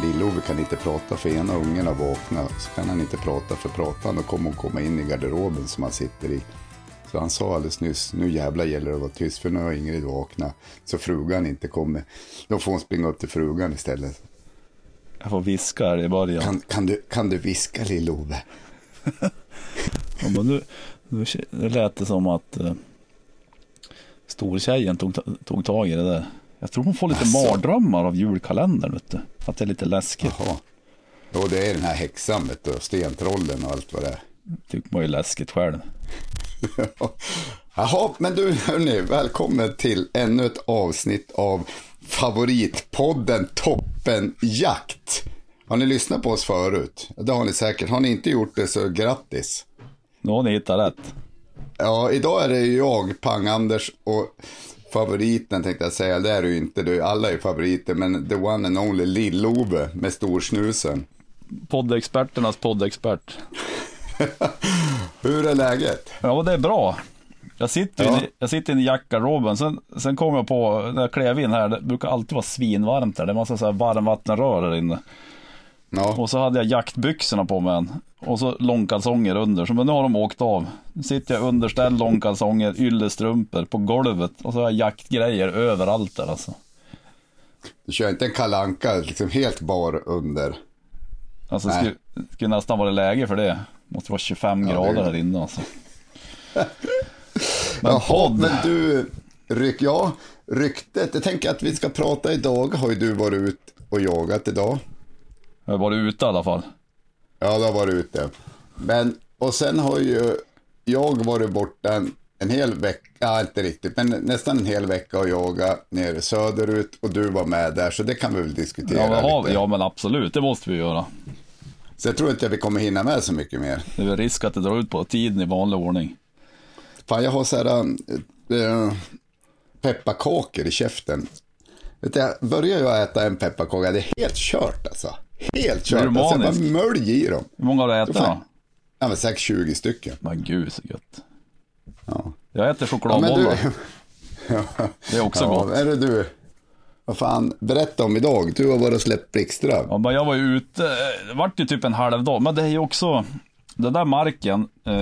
Lill-Ove kan inte prata för ena ungen har vaknat. Så kan han inte prata för han då kommer hon komma in i garderoben som han sitter i. Så han sa alldeles nyss, nu jävla gäller det att vara tyst för nu har Ingrid vaknat. Så frugan inte kommer. Då får hon springa upp till frugan istället. Jag får viska här i början. Kan, kan, du, kan du viska Lill-Ove? Nu, nu det lät det som att uh, stortjejen tog, tog tag i det där. Jag tror hon får lite Asså. mardrömmar av julkalendern. Vet du. Att det är lite läskigt. Jaha. Jo, det är den här häxan vet du, och stentrollen och allt vad det är. Tycker man är läskigt själv. Jaha, men du hörni, välkommen till ännu ett avsnitt av favoritpodden Toppen Jakt. Har ni lyssnat på oss förut? Det har ni säkert. Har ni inte gjort det så grattis. Nu har ni hittat rätt. Ja, idag är det ju jag, Pang-Anders och favoriten tänkte jag säga. Det är du inte, du, alla är favoriter, men the one and only Lill-Ove med storsnusen. Poddexperternas poddexpert. Hur är läget? Ja, det är bra. Jag sitter, Ja. i, jag sitter i jackgarderoben, sen, sen kom jag på, när jag klev in här, det brukar alltid vara svinvarmt där. Det är massa så här varmvattenrör här inne. Ja, Och så hade jag jaktbyxorna på mig. Och så långkalsonger under. Så men nu har de åkt av. Nu sitter jag underställd långkalsonger, yllestrumpor på golvet. Och så har jag jaktgrejer överallt där alltså. du kör inte en kalanka liksom helt bar under. Alltså det skulle, skulle nästan vara läge för det. Måste vara 25 Ja, grader här inne alltså. Men Jaha, podd. men du, ryck, ja, ryktet. Jag tänker att vi ska prata idag. Har ju du varit ut och jagat idag? Jag har varit ute i alla fall. Ja, du har varit ute. Men, och sen har ju jag varit borta en, en hel vecka, ja inte riktigt, men nästan en hel vecka och jagat nere söderut och du var med där, så det kan vi väl diskutera Ja men, har, lite. ja men absolut, det måste vi göra. Så jag tror inte att vi kommer hinna med så mycket mer. Det är väl risk att det drar ut på tiden i vanlig ordning. Fan, jag har så här äh, pepparkakor i käften. Vet du, jag börjar ju äta en pepparkaka, det är helt kört alltså. Helt kört. Är du Alltså, bara mölj i dem. Hur många har du ätit Fan. då? Ja, men säkert 20 stycken. Men gud så gött. Ja. Jag äter Ja, men du... chokladbollar. Det är också ja, gott. är det du? Vad fan, berätta om idag. Du har och släppt blixtström. Ja, men jag var ju ute, det vart ju typ en halv dag, men det är ju också, den där marken, eh,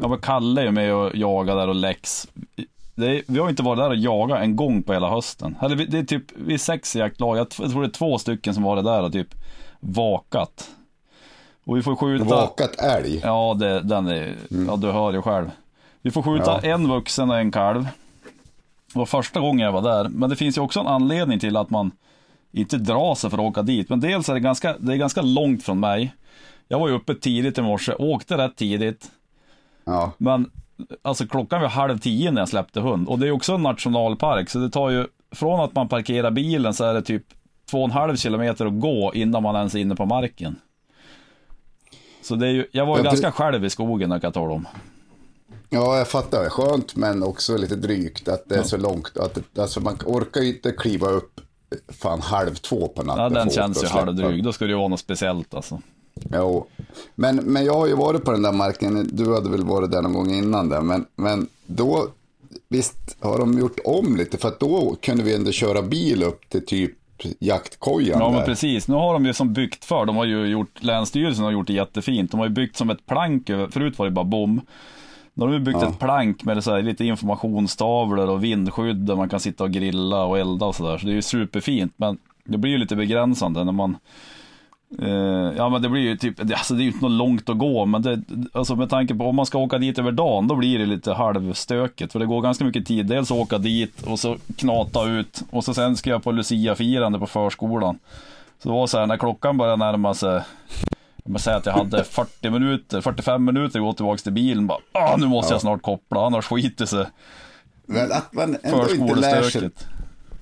jag var Kalle är ju med och jaga där och Lex. Det är, vi har inte varit där och jagat en gång på hela hösten. Eller det är typ, vi är sex i jaktlag, jag tror det är två stycken som varit där och typ vakat. Och vi får skjuta. Vakat älg. Ja, det, den är, ja du hör ju själv. Vi får skjuta Ja. en vuxen och en kalv. Det var första gången jag var där. Men det finns ju också en anledning till att man inte drar sig för att åka dit. Men dels är det ganska, det är ganska långt från mig. Jag var ju uppe tidigt i morse, åkte rätt tidigt. Ja. Men alltså klockan var halv tio när jag släppte hund. Och det är också en nationalpark, så det tar ju, från att man parkerar bilen så är det typ två och en halv kilometer att gå innan man ens är inne på marken. Så det är ju, jag var ju Ja, ganska själv i skogen, jag kan tala om. ja, jag fattar. Skönt, men också lite drygt att det är så långt. Att det, alltså, man orkar ju inte kliva upp fan halv två på natten. Ja, den känns ju halvdryg. Då ska det ju vara något speciellt alltså. Jo. Men, men jag har ju varit på den där marken, du hade väl varit där någon gång innan där, men, men då, visst har de gjort om lite, för att då kunde vi ändå köra bil upp till typ jaktkojan Ja, men där. precis. Nu har de ju som byggt för. De har ju gjort, Länsstyrelsen har gjort det jättefint. De har ju byggt som ett plank förut var det bara bom. Då har de byggt Ja. ett plank med så här, lite informationstavlor och vindskydd där man kan sitta och grilla och elda och sådär. Så det är ju superfint. Men det blir ju lite begränsande när man eh, Ja men det blir ju typ, alltså det är ju inte något långt att gå men det, alltså med tanke på om man ska åka dit över dagen då blir det lite halvstökigt. För det går ganska mycket tid, dels att åka dit och så knata ut och så sen ska jag på Lucia-firande på förskolan. Så det var så här när klockan började närma sig jag säger att jag hade 40 minuter, 45 minuter att gå tillbaka till bilen. Bara, ah, nu måste jag snart koppla, annars skiter sig Men att man ändå inte lär sig.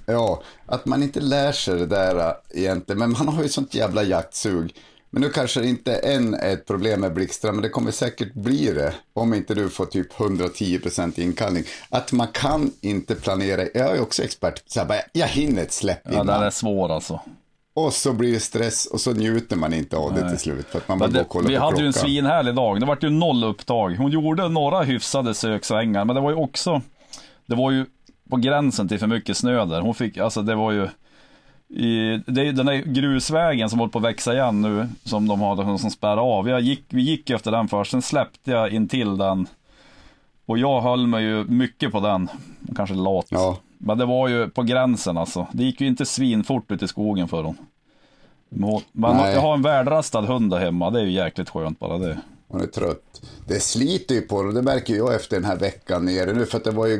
Ja, att man inte lär sig det där äh, egentligen. Men man har ju sånt jävla jaktsug. Men nu kanske det inte än är ett problem med Blixtra, men det kommer säkert bli det. Om inte du får typ 110% inkallning. Att man kan inte planera. Jag är också expert. Så här, jag hinner ett släpp Ja, innan. den är svår alltså. Och så blir det stress och så njuter man inte av det till slut. För att man bara det, och kollar vi på hade ju en svinhärlig dag. Det var ju noll upptag. Hon gjorde några hyfsade söksvängar, men det var ju också, det var ju på gränsen till för mycket snö där. Hon fick, alltså det var ju, i, det är den där grusvägen som håller på att växa igen nu, som de har som spärrar av. Jag gick, vi gick efter den först, sen släppte jag in till den. Och jag höll mig ju mycket på den, kanske lat. Ja. Men det var ju på gränsen alltså. Det gick ju inte svinfort ut i skogen för hon. Men jag har en värdrastad hund där hemma, det är ju jäkligt skönt bara det. Hon är trött. Det sliter ju på det, det märker jag efter den här veckan nere nu. För att det var ju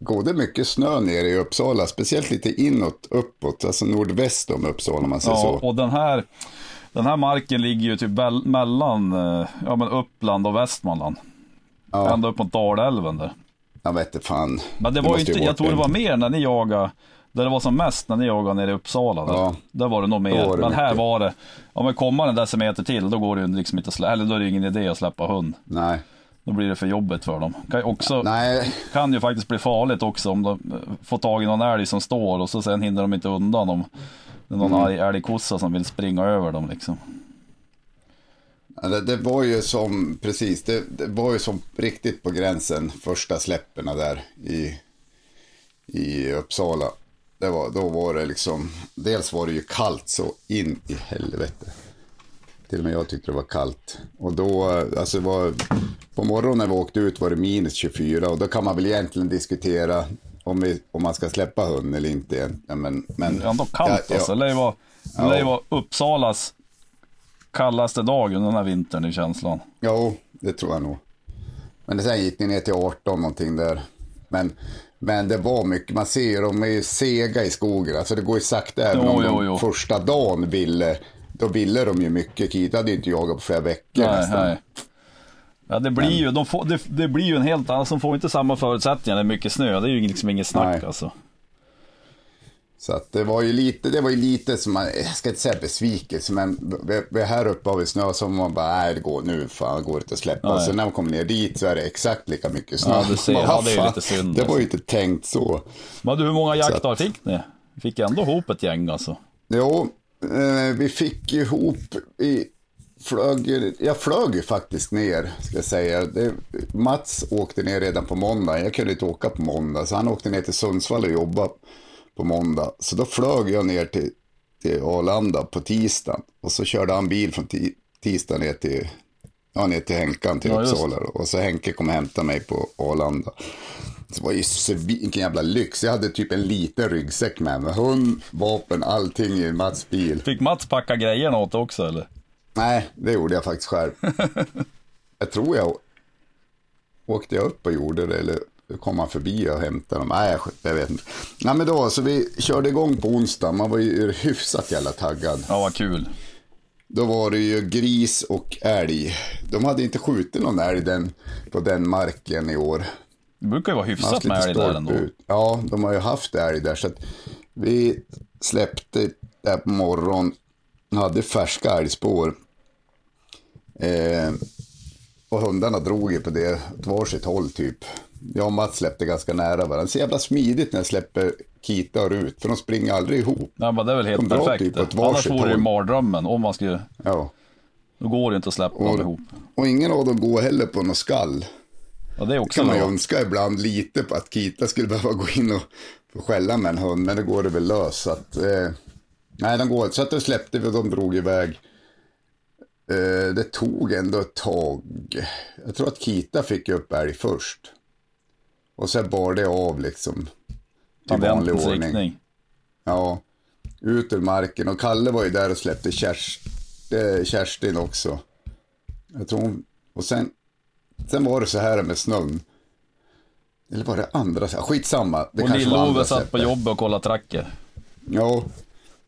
ga- gode mycket snö nere i Uppsala. Speciellt lite inåt, uppåt, alltså nordväst om Uppsala om man säger Ja, så. och den här, den här marken ligger ju typ mellan eh, ja, men Uppland och Västmanland. Ja. Ända upp mot Dalälven där. Jag vet inte fan. Men det Det var inte, jag tror det var mer när ni jagade, där det var som mest när ni jagade nere i Uppsala. Där, Ja. där var det nog mer. det men här mycket. var det, om man kommer en decimeter till, då går det ju liksom inte eller då är det ingen idé att släppa hund. Nej. Då blir det för jobbigt för dem. Kan ju, också, Nej, kan ju faktiskt bli farligt också om de eh, får tag i någon älg som står och så sen hinner de inte undan om det är någon Mm. arg älgkossa som vill springa över dem liksom. det, det var ju som, precis, det, det var ju som riktigt på gränsen första släpperna där i, i Uppsala. Det var, då var det liksom, dels var det ju kallt så in i helvete. Till och med jag tyckte det var kallt. Och då, alltså var, på morgonen när vi åkte ut var det minus 24 och då kan man väl egentligen diskutera om, vi, om man ska släppa hund eller inte. Men, men, Det är ändå kallt Ja, alltså. det lär ju vara Uppsalas kallaste dag under den här vintern i känslan. Jo, det tror jag nog. Men sen gick ni ner till 18 någonting där. Men, men det var mycket, man ser ju, de är ju sega i skogen. Alltså det går ju sakta även Jo, om jo, de jo. första dagen ville. Då ville de ju mycket. Kita hade ju inte jagat på flera veckor Nej, nästan. nej. Ja, det blir ju, de får, det, det blir ju en helt annan, de får inte samma förutsättningar när det är mycket snö. Det är ju liksom inget snack Nej. alltså. Så att det var ju lite, det var ju lite som man, jag ska inte säga besvikelse, men vi, vi här uppe har vi snö som man bara, nej det går nu, fan går det inte att släppa. Nej. Så när man kommer ner dit så är det exakt lika mycket snö. Ja, du ser. Ja, det är lite synd, Det var alltså. ju inte tänkt så. Men du, hur många jaktdagar fick ni? Fick ändå ihop ett gäng alltså. Jo, Eh, vi fick ihop, vi flög, jag flög ju faktiskt ner, ska jag säga. Det, Mats åkte ner redan på måndag, jag kunde inte åka på måndag, så han åkte ner till Sundsvall och jobbade på måndag. Så då flög jag ner till, till Arlanda på tisdagen och så körde han bil från ti, tisdag ner till, ja, ner till Henkan till Ja, Uppsala. Och så Henke kom och hämtade mig på Arlanda. Det var ju vilken jävla lyx. Jag hade typ en liten ryggsäck med mig. Hund, vapen, allting i Mats bil. Fick Mats packa grejerna åt också eller? Nej, det gjorde jag faktiskt själv. jag tror jag åkte jag upp och gjorde det eller kom han förbi och hämtade dem. Nej, jag, jag vet inte. Nej, men då, så vi körde igång på onsdag. Man var ju hyfsat jävla taggad. Ja, vad kul. Då var det ju gris och älg. De hade inte skjutit någon älg den, på den marken i år. Det brukar ju vara hyfsat med älg där ändå. ut. Ja, de har ju haft älg där. Så vi släppte där på morgonen. Hade färska älgspår. Eh, och hundarna drog ju på det åt varsitt håll typ. Jag och Mats släppte ganska nära varandra. Så jävla smidigt när jag släpper Kita och Rut. För de springer aldrig ihop. Ja, men det är väl helt De perfekt. typ det. Annars vore det ju mardrömmen. Om man skulle, Ja. då går det inte att släppa dem ihop. Och ingen av dem går heller på något skall. Ja, det också kan man ju önska ibland lite på att Kita skulle behöva gå in och skälla med en hund, men det går det väl lös. Så att, eh, nej, de går, så att då släppte vi och de drog iväg. eh, det tog ändå ett tag. Jag tror att Kita fick upp älg först. Och sen bar det av liksom. Till vanlig ordning. riktning. Ja, ut ur marken. Och Kalle var ju där och släppte eh, Kerstin också. Jag tror hon, och sen, sen var det så här med snön. Eller var det andra? Skitsamma. Det Och Lill-Ove satt på jobbet och kollade tracker. Ja,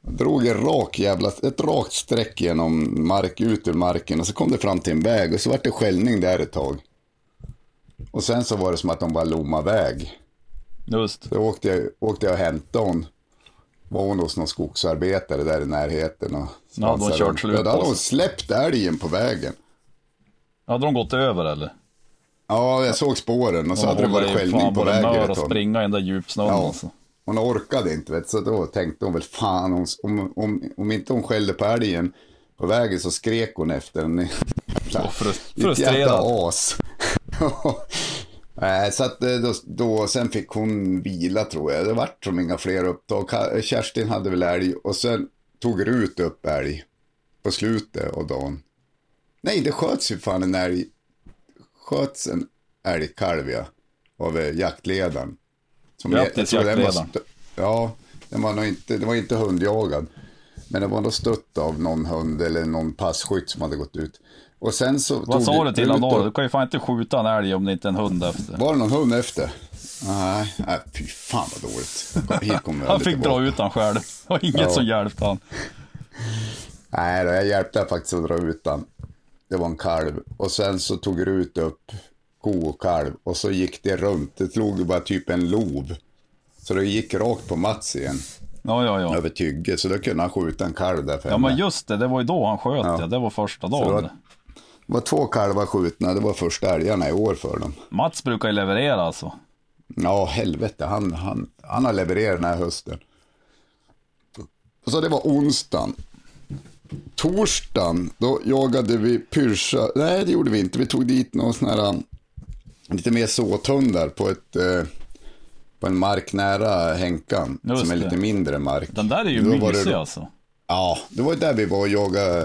drog en rak jävla, ett rakt streck genom mark, ut ur marken och så kom det fram till en väg och så var det skällning där ett tag. Och sen så var det som att de bara lommade väg. Just. Då åkte jag, åkte jag och hämtade hon. Var hon hos någon skogsarbetare där i närheten. Och Ja, de kört slut Då hade hon släppt älgen på vägen. Hade de gått över eller? Ja, jag såg spåren och så De hade det varit skällning på vägen mör ett och springa i den där djupsnön Ja. alltså. Hon orkade inte, vet, så då tänkte hon väl fan, hon, om, om, om inte hon skällde på älgen på vägen så skrek hon efter en jävla, Och frus- ett frustrerad. jävla as. Så att eh, då, då, sen fick hon vila tror jag. Det vart som inga fler upptag. Ka- Kerstin hade väl älg och sen tog Rut upp älg på slutet av dagen. Nej, det sköts ju fan en älg. Sköts en älgkalv ja, av eh, jaktledaren. Som Grattis, den jaktledaren. Ja, den var nog inte, det var inte hundjagad. Men det var nog stött av någon hund eller någon passkytt som hade gått ut. Och sen så Vad sa du till honom då? Du kan ju fan inte skjuta en älg om det inte är en hund efter. Var det någon hund efter? Nej, nej fy fan vad dåligt. Han fick dra ut han själv. Det var inget Ja. som hjälpte han. Nej, då, jag hjälpte faktiskt att dra ut den. Det var en kalv. Och sen så tog Rut upp ko och kalv. Och så gick det runt. Det slog bara typ en lov. Så det gick rakt på Mats igen. Ja, ja, ja. Över tygge. Så då kunde han skjuta en kalv där Ja, men just det. Det var ju då han sköt Ja. ja. Det var första dagen. Det. Var två kalvar skjutna. Det var första älgarna i år för dem. Mats brukar ju leverera alltså. Ja, helvete. Han, han, han har levererat den här hösten. Så det var onsdagen. Torsdagen, då jagade vi Pyrsa. Nej, det gjorde vi inte. Vi tog dit någon sån här um, lite mer såthundar på ett eh, på en mark nära Henkan. Just som är det. lite mindre mark. Den där är ju Då var det- mysig alltså. Ja, det var ju där vi var och jagade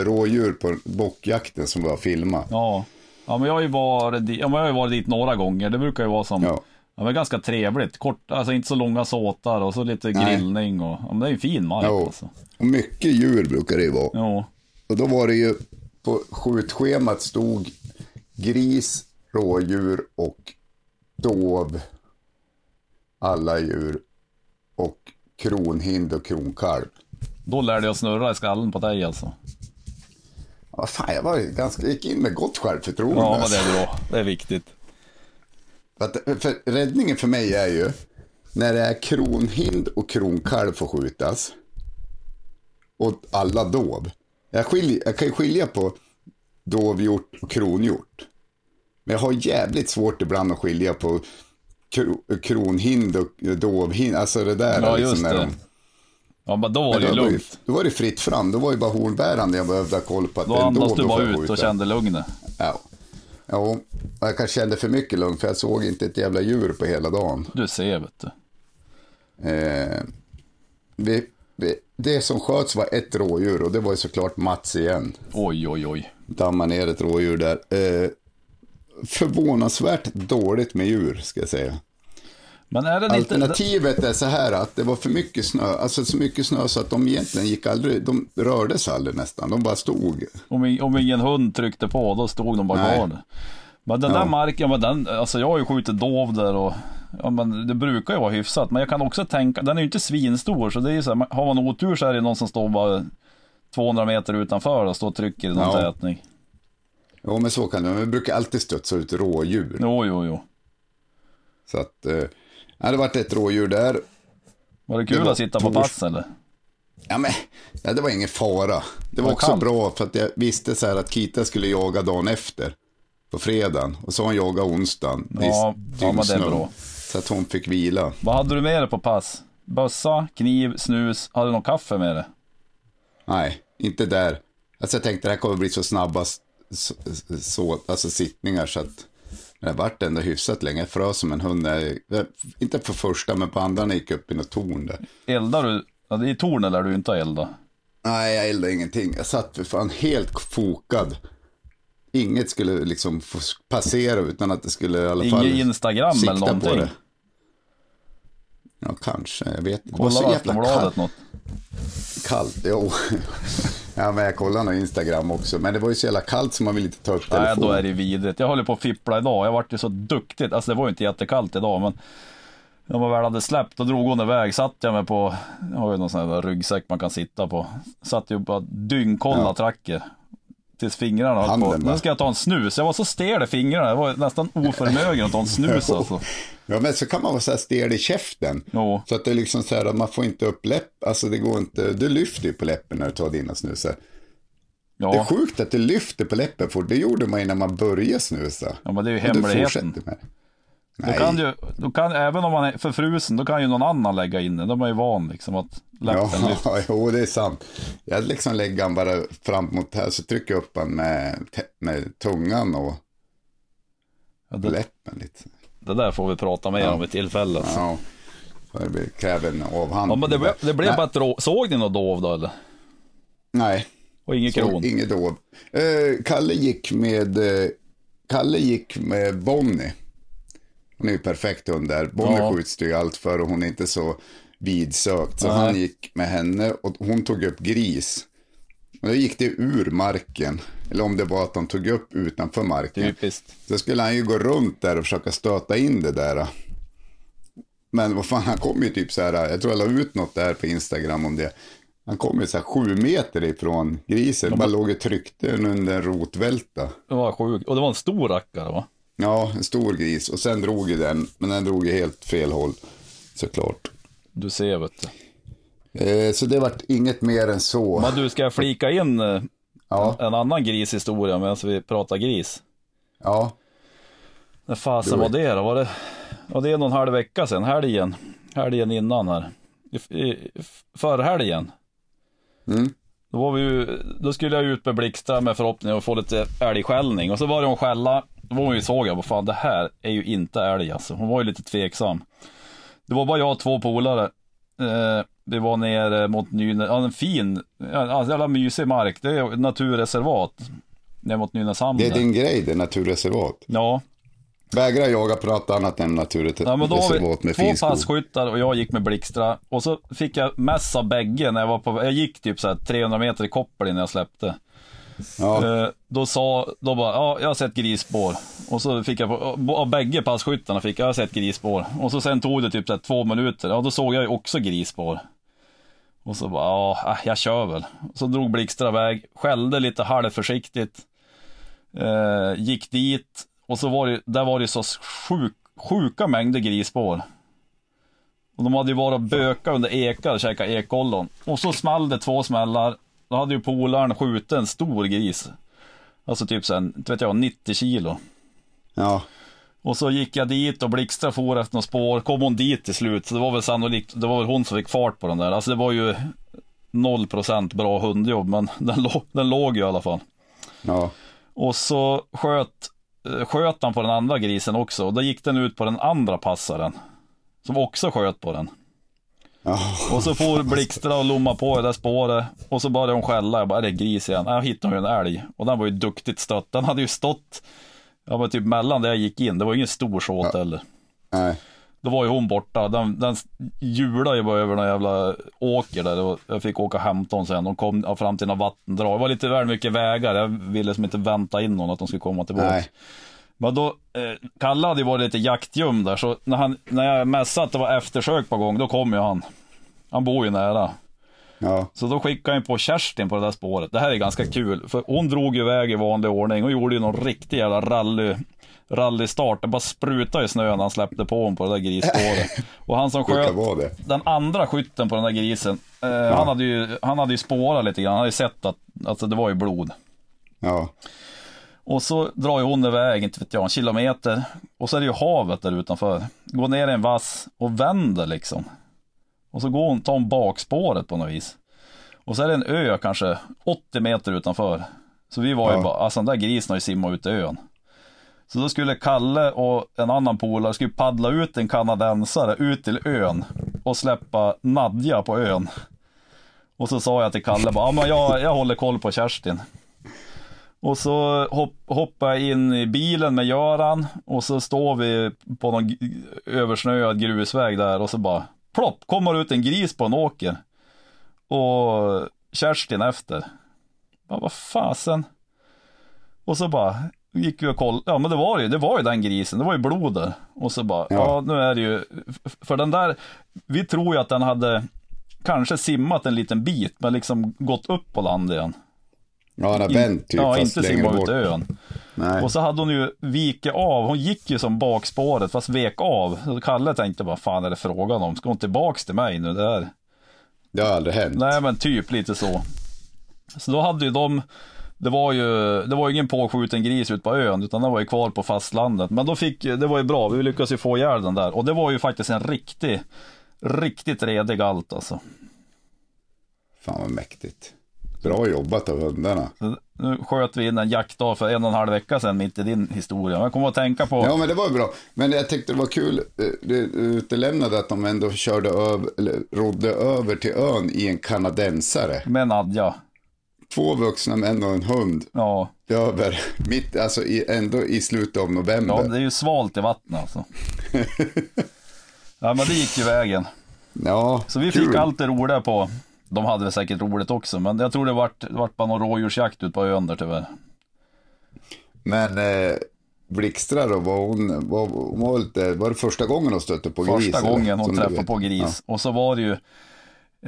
eh, rådjur på bockjakten som vi har filmat. Ja. Ja, men jag har ju varit, ja, men jag har ju varit dit några gånger. Det brukar ju vara som, Ja. ja. men ganska trevligt. Kort, alltså inte så långa såtar och så lite Nej. grillning och, ja, men det är ju fin mark Ja, alltså. och mycket djur brukar det ju vara. Ja. Och då var det ju på skjutschemat stod gris, rådjur och dov. Alla djur. Och kronhind och kronkalv. Då lärde jag snurra i skallen på dig alltså. Ja, fan, jag var ju ganska, gick in med gott självförtroende. Ja, men det är bra. Det är viktigt. För, för räddningen för mig är ju när det är kronhind och kronkalv får skjutas. Och alla dov. Jag, skilj, jag kan ju skilja på dovhjort och kronhjort. Men jag har jävligt svårt ibland att skilja på kro, kronhind och dovhind. Alltså det där. Ja, liksom just det. de- Ja, men då var det ju Men då, var ju, lugnt. då var det fritt fram. Då var ju bara hornbärande jag behövde ha koll på att Då andas dov, du bara ut och kände lugnet. Ja. Ja, jag kanske kände för mycket lugn för jag såg inte ett jävla djur på hela dagen. Du ser, vet du. Eh, vi, vi, det som sköts var ett rådjur och det var ju såklart Mats igen. Oj, oj, oj. Damma ner ett rådjur där. Eh, förvånansvärt dåligt med djur ska jag säga. Men är det. Alternativet är så här att det var för mycket snö, alltså så mycket snö så att de egentligen gick aldrig, de rörde sig aldrig nästan, de bara stod. Om, om ingen hund tryckte på, då stod de bara kvar där. Men den där Ja. marken, men den, alltså jag har ju skjutit dov där och ja, men det brukar ju vara hyfsat. Men jag kan också tänka, den är ju inte svinstor så det är ju så här, har man otur så är det någon som står bara 200 meter utanför och står och trycker i någon Ja. tätning. Jo men så kan det, men vi brukar alltid studsa ut rådjur. Jo, jo, jo. Så att, eh, ja, det varit ett rådjur där. Var det kul Det var att sitta på pass eller? Ja, men ja, det var ingen fara. Det var Vad också kallt. bra för att jag visste så här att Kita skulle jaga dagen efter. På fredagen. Och så har hon jagat onsdagen. Ja, ja, men det är bra. Så att hon fick vila. Vad hade du med dig på pass? Bössa, kniv, snus. Hade du någon kaffe med dig? Nej, inte där. Alltså jag tänkte det här kommer bli så snabba så, alltså sittningar så att det har varit ändå hyfsat länge. Jag frös som en hund. jag- Inte på första men på andra när jag gick upp i något torn där. Eldar du? I tornet där du inte har eldat. Nej, jag eldade ingenting. Jag satt för fan helt fokad. Inget skulle liksom få passera utan att det skulle i alla fall Inget Instagram eller på någonting. det. Ja, kanske. Jag vet inte. Kolla Aftonbladet något. kallt. Jo. Ja, men jag kollade nog Instagram också. Men det var ju så jävla kallt så man vill inte ta upp Nej, telefonen. då är det vidrigt. Jag håller på att fippla idag. Jag vart ju så duktigt. Alltså det var ju inte jättekallt idag, men när man väl hade släppt, då drog hon iväg. Satt jag mig på, jag har ju någon sån här ryggsäck man kan sitta på. Satt ju bara dyngkolla Ja. tracker. Tills fingrarna höll på. Nu ska jag ta en snus. Jag var så stel i fingrarna. Jag var nästan oförmögen att ta en snus alltså. Ja, men så kan man vara så här stel i käften. Jo. Så att det är liksom så här att man får inte upp läpp. Alltså det går inte. Du lyfter ju på läppen när du tar dina snusar. Det är Ja, sjukt att du lyfter på läppen för det gjorde man när man började snusa. ja men det är ju hemligheten. Det. Då Nej. kan ju, då kan, även om man är förfrusen, då kan ju någon annan lägga in den. De är ju van liksom att läppen. Ja, jo, det är sant. Jag liksom lägger han bara fram mot här så trycker jag upp han med, med tungan och Ja, det, läppen lite. det där får vi prata mer om vid tillfälle. alltså. Ja, för det kräver en avhandling. Ja, men det, blev- det blev Nej, bara ett. Såg ni något dov då eller? Nej, Och inget kron? inget dov. Eh, Kalle gick med, eh, Kalle gick med Bonnie. Hon är ju perfekt hund där. Bonnie Ja. skjuts det ju allt för och hon är inte så vidsökt. Så Nej. han gick med henne och hon tog upp gris. Och då gick det ur marken. Eller om det var att de tog upp utanför marken. Typiskt. Så skulle han ju gå runt där och försöka stöta in det där. Men vad fan, han kom ju typ så här, jag tror jag la ut något där på Instagram om det. Han kom ju så här sju meter ifrån grisen, bara låg och tryckte under en rotvälta. Det var sjukt. Och det var en stor rackare va? Ja, en stor gris. Och sen drog ju den, men den drog ju helt fel håll. Såklart. Du ser vet du. Eh, så det vart inget mer än så. Men du, ska jag flika in eh, Ja, en annan grishistoria medan vi pratar gris? ja, När fasen var det då? Var det, ja, det är någon halv vecka sedan, helgen. Helgen innan här. I, i, förra helgen. Mm. Då, var vi då skulle jag ut med Blixtra med förhoppning att få lite älgskällning. Och så var det hon skälla. Då var hon ju såg jag, vad fan det här är ju inte älg alltså. Hon var ju lite tveksam. Det var bara jag och två polare. Eh, vi var nere mot Nynäs, ja en fin, ja, jävla mysig mark. Det är naturreservat. Ner mot Nynäshamn. det är din grej, det naturreservat. Ja, Vägra jaga något annat än naturreservat Ja men då var vi med två passkyttar och jag gick med Blixtra. Och så fick jag mess av bägge när jag var på Jag gick typ så här 300 meter i koppel innan jag släppte. Ja. Eh, då sa, då bara, ja jag har sett grisspår. Och så fick jag, av bägge passkyttarna fick jag, jag har sett grisspår. Och så sen tog det typ så här två minuter, ja då såg jag ju också grisspår. Och så bara, ja äh, jag kör väl. Så drog Blixtra iväg, skällde lite halvförsiktigt. Eh, gick dit och så var det, där var det så sjuk, sjuka mängder grisspår. Och de hade ju varit och böka under ekar och käkat ekollon. Och så small det två smällar. Då hade ju polaren skjutit en stor gris. Alltså typ sen, vet jag, 90 kilo. ja. Och så gick jag dit och Blixtra for efter något spår. Kom hon dit till slut. Så det var väl sannolikt, det var väl hon som fick fart på den där. Alltså det var ju 0% bra hundjobb, men den, den låg ju i alla fall. Ja. Och så sköt, eh, sköt han på den andra grisen också. Och då gick den ut på den andra passaren. Som också sköt på den. Ja. Och så får Blixtra och lomma på det där spåret. Och så började hon skälla. Jag bara, är det gris igen? Jag hittade ju en älg. Och den var ju duktigt stött. Den hade ju stått, ja men typ mellan där jag gick in. Det var ingen stor såt heller. Nej. Då var ju hon borta. Den, den hjulade ju bara över någon jävla åker där. Och jag fick åka och hämta hon sen. De kom fram till några vattendrag. Det var lite väl mycket vägar. Jag ville som inte vänta in någon att de skulle komma tillbaka. Nej. Men då, eh, Kalle hade ju varit lite jaktgömd där, så när, han, när jag mässade att det var eftersök på gång, då kom ju han. Han bor ju nära. Ja. Så då skickade jag på Kerstin på det där spåret. Det här är ganska kul, för hon drog ju iväg i vanlig ordning och gjorde ju någon riktig jävla rally, rallystart. Det bara sprutade i snö när han släppte på honom på det där grisspåret. Och han som sköt, den andra skytten på den där grisen, eh, han, hade ju, han hade ju spårat lite grann. Han hade ju sett att alltså, det var ju blod. Ja. Och så drar ju hon iväg, inte vet jag, en kilometer. Och så är det ju havet där utanför. Går ner i en vass och vänder liksom. Och så går hon, tar hon bakspåret på något vis. Och så är det en ö kanske 80 meter utanför. Så vi var ju Ja. bara, alltså den där grisen har ju simmat ut i ön. Så då skulle Kalle och en annan polare skulle paddla ut en kanadensare ut till ön och släppa Nadja på ön. Och så sa jag till Kalle bara, ja men jag, jag håller koll på Kerstin. Och så hopp, hoppar jag in i bilen med Göran och så står vi på någon översnöad grusväg där och så bara plopp kommer ut en gris på en åker. Och Kerstin efter. Ja, vad fasen. Och så bara gick vi och kollade, ja men det var ju, det var ju den grisen, det var ju blod där. Och så bara, ja. Ja. nu är det ju, för den där, vi tror ju att den hade kanske simmat en liten bit, men liksom gått upp på land igen. Ja, han har vänt typ, ja, fast inte längre bort. ön. Nej. Och så hade hon ju vikit av, hon gick ju som bakspåret fast vek av. Så Kalle tänkte, vad fan är det frågan om? Ska hon tillbaks till mig nu? Det är... Det har aldrig hänt. Nej men typ lite så. Så då hade ju de, det var ju, det var ju ingen påskjuten gris ut på ön utan den var ju kvar på fastlandet. Men då fick, det var ju bra, vi lyckades ju få ihjäl den där. Och det var ju faktiskt en riktig, riktigt redig galt alltså. Fan vad mäktigt. Bra jobbat av hundarna. Nu sköt vi in en jaktdag för en och en halv vecka sedan mitt i din historia. Jag kommer att tänka på, Ja, men det var bra. Men jag tyckte det var kul, eh, det utelämnade att de ändå körde över, eller rodde över till ön i en kanadensare. med Nadja. Två vuxna män och en hund. Ja, Över, mitt, alltså i, ändå i slutet av november. ja det är ju svalt i vattnet alltså. Ja men det gick ju vägen. Ja, Så vi kul. fick allt det roliga på, de hade väl säkert roligt också, men jag tror det vart, det vart bara någon rådjursjakt ut på ön där tyvärr. Men eh, Blixtra då, var hon, var, hon var, lite, var det första gången hon stötte på gris? Första eller? gången hon Som träffade på gris. Och så var det ju,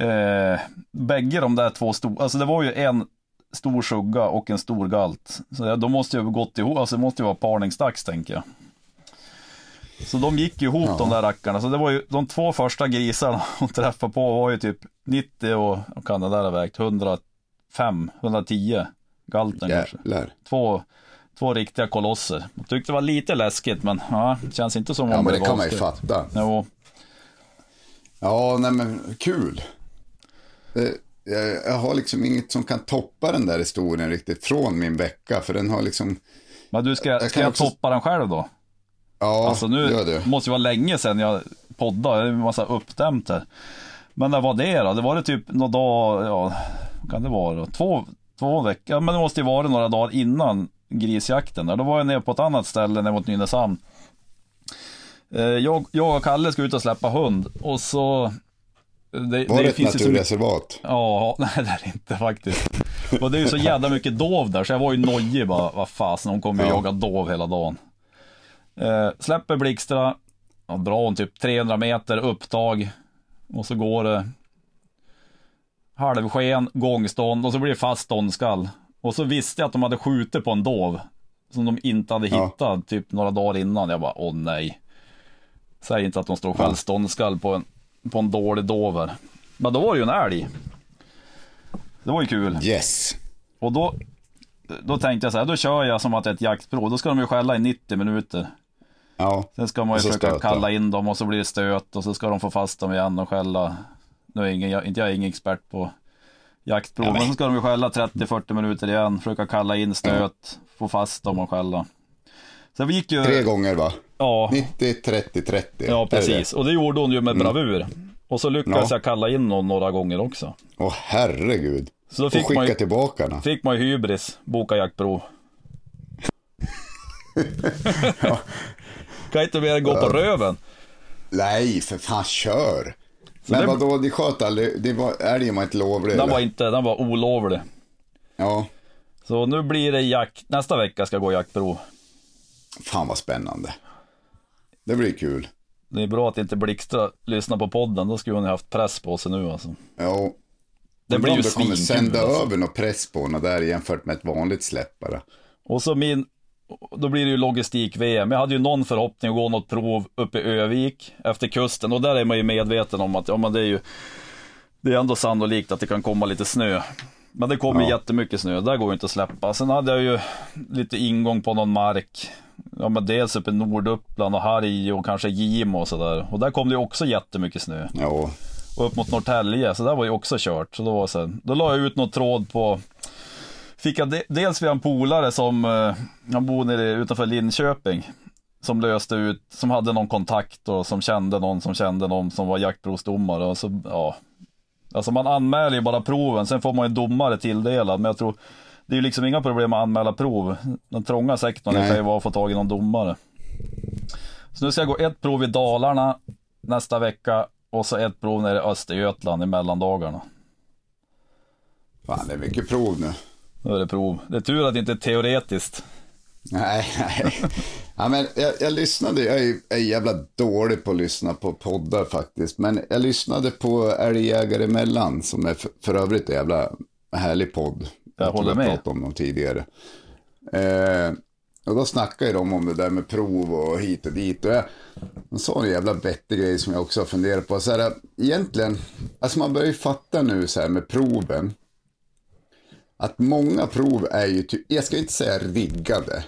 eh, bägge de där två stora, alltså det var ju en stor sugga och en stor galt. Så ja, de måste ju ha gått ihop, alltså det måste ju vara parningsdags tänker jag. Så de gick ju ihop de där rackarna. Så det var ju de två första grisarna hon träffade på var ju typ 90 och, vad kan det där ha vägt, 105, 110 galten kanske. Jävlar. Två, två riktiga kolosser. Jag tyckte det var lite läskigt men ja, känns inte som Ja, om men det kan man ju fatta. Jo, Ja, nej men kul. Jag, jag har liksom inget som kan toppa den där historien riktigt från min vecka, för den har liksom, men du ska, Jag ska kan jag också- toppa den själv då? Ja, Alltså nu gör det. måste ju vara länge sedan jag poddade, det är en massa uppdämt här. Men när var det då? Det var det typ några dagar, ja, vad kan det vara då? Två, två veckor, ja, men det måste ju vara några dagar innan grisjakten. Där. Då var jag nere på ett annat ställe ner mot Nynäshamn. Eh, Jag, jag och Kalle ska ut och släppa hund och så... Det, Var det ett finns ju så mycket- naturreservat? Ja, nej det är det inte faktiskt. Och det är ju så jävla mycket dov där så jag var ju nojig bara, vad fasen, hon kommer ju Ja. jaga dov hela dagen. Eh, släpper Blixtra, ja, drar hon typ 300 meter upptag och så går det halvsken, gångstånd och så blir det fast ståndskall. Och så visste jag att de hade skjutit på en dov som de inte hade Ja. hittat typ några dagar innan. Jag bara, åh nej. Säg inte att de står själv ståndskall på en, på en dålig dov här. Men då var det ju en älg. Det var ju kul. Yes. Och då, då tänkte jag så här, då kör jag som att det är ett jaktprov. Då ska de ju skälla i 90 minuter. Ja, Sen ska man ju Och försöka stöta. kalla in dem och så blir det stöt och så ska de få fast dem igen och skälla. Nu är ingen, jag, inte jag är ingen expert på jaktprov, Ja, men- så ska de ju skälla 30-40 minuter igen, försöka kalla in stöt, få fast dem och skälla. Så vi gick ju... tre gånger va? Ja, 90, 30, 30. ja precis. det? Och det gjorde hon ju med bravur. Och så lyckades Ja. jag kalla in någon några gånger också. Åh herregud. Så då Och fick skicka man ju, tillbaka den. fick man ju hybris, boka jaktprov. kan inte mer än gå på röven. Nej, för fan kör. Men det- vadå, de sköt aldrig, det var, älgen var inte lovlig Den eller? var inte, den var olovlig. Ja, Så nu blir det jakt, nästa vecka ska jag gå jaktprov. fan vad spännande. Det blir kul. Det är bra att inte Blixtra lyssnar på podden, då skulle hon ha haft press på sig nu alltså. Ja. Det blir ju de kommer svinkul, sända alltså. över något press på henne där jämfört med ett vanligt släpp bara. Och så min, då blir det ju logistik-VM. Jag hade ju någon förhoppning att gå något prov uppe i Övik efter kusten och där är man ju medveten om att ja, men det är ju det är ändå sannolikt att det kan komma lite snö. Men det kommer Ja. jättemycket snö, där går ju inte att släppa. Sen hade jag ju lite ingång på någon mark. Ja men dels uppe i Norduppland och Harg och kanske Gimo och sådär. Och där kom det ju också jättemycket snö. Ja, Och upp mot Norrtälje, så där var ju också kört. Så då, var så här, då la jag ut något tråd på Fick jag de, dels via en polare som, eh, han bor nere utanför Linköping Som löste ut, som hade någon kontakt och som kände någon som kände någon som var jaktprovsdomare och så, ja Alltså man anmäler ju bara proven, sen får man en domare tilldelad. Men jag tror, det är ju liksom inga problem att anmäla prov. Den trånga sektorn kan ju vara att få tag i någon domare. Så nu ska jag gå ett prov i Dalarna nästa vecka och så ett prov nere i Östergötland i mellandagarna. Fan, det är mycket prov nu. Nu är det prov. Det är tur att det inte är teoretiskt. Nej, nej. Ja, men jag, jag lyssnade, jag är, jag är jävla dålig på att lyssna på poddar faktiskt. Men jag lyssnade på Älgjägare emellan, som är för, för övrigt en jävla härlig podd. Jag tror håller med. pratat om dem tidigare. Eh, och då snackade de om det där med prov och hit och dit. Och jag, de sa en jävla vettig grej som jag också har funderat på. Så här, egentligen, alltså man börjar ju fatta nu så här med proven. Att många prov är ju, jag ska inte säga riggade.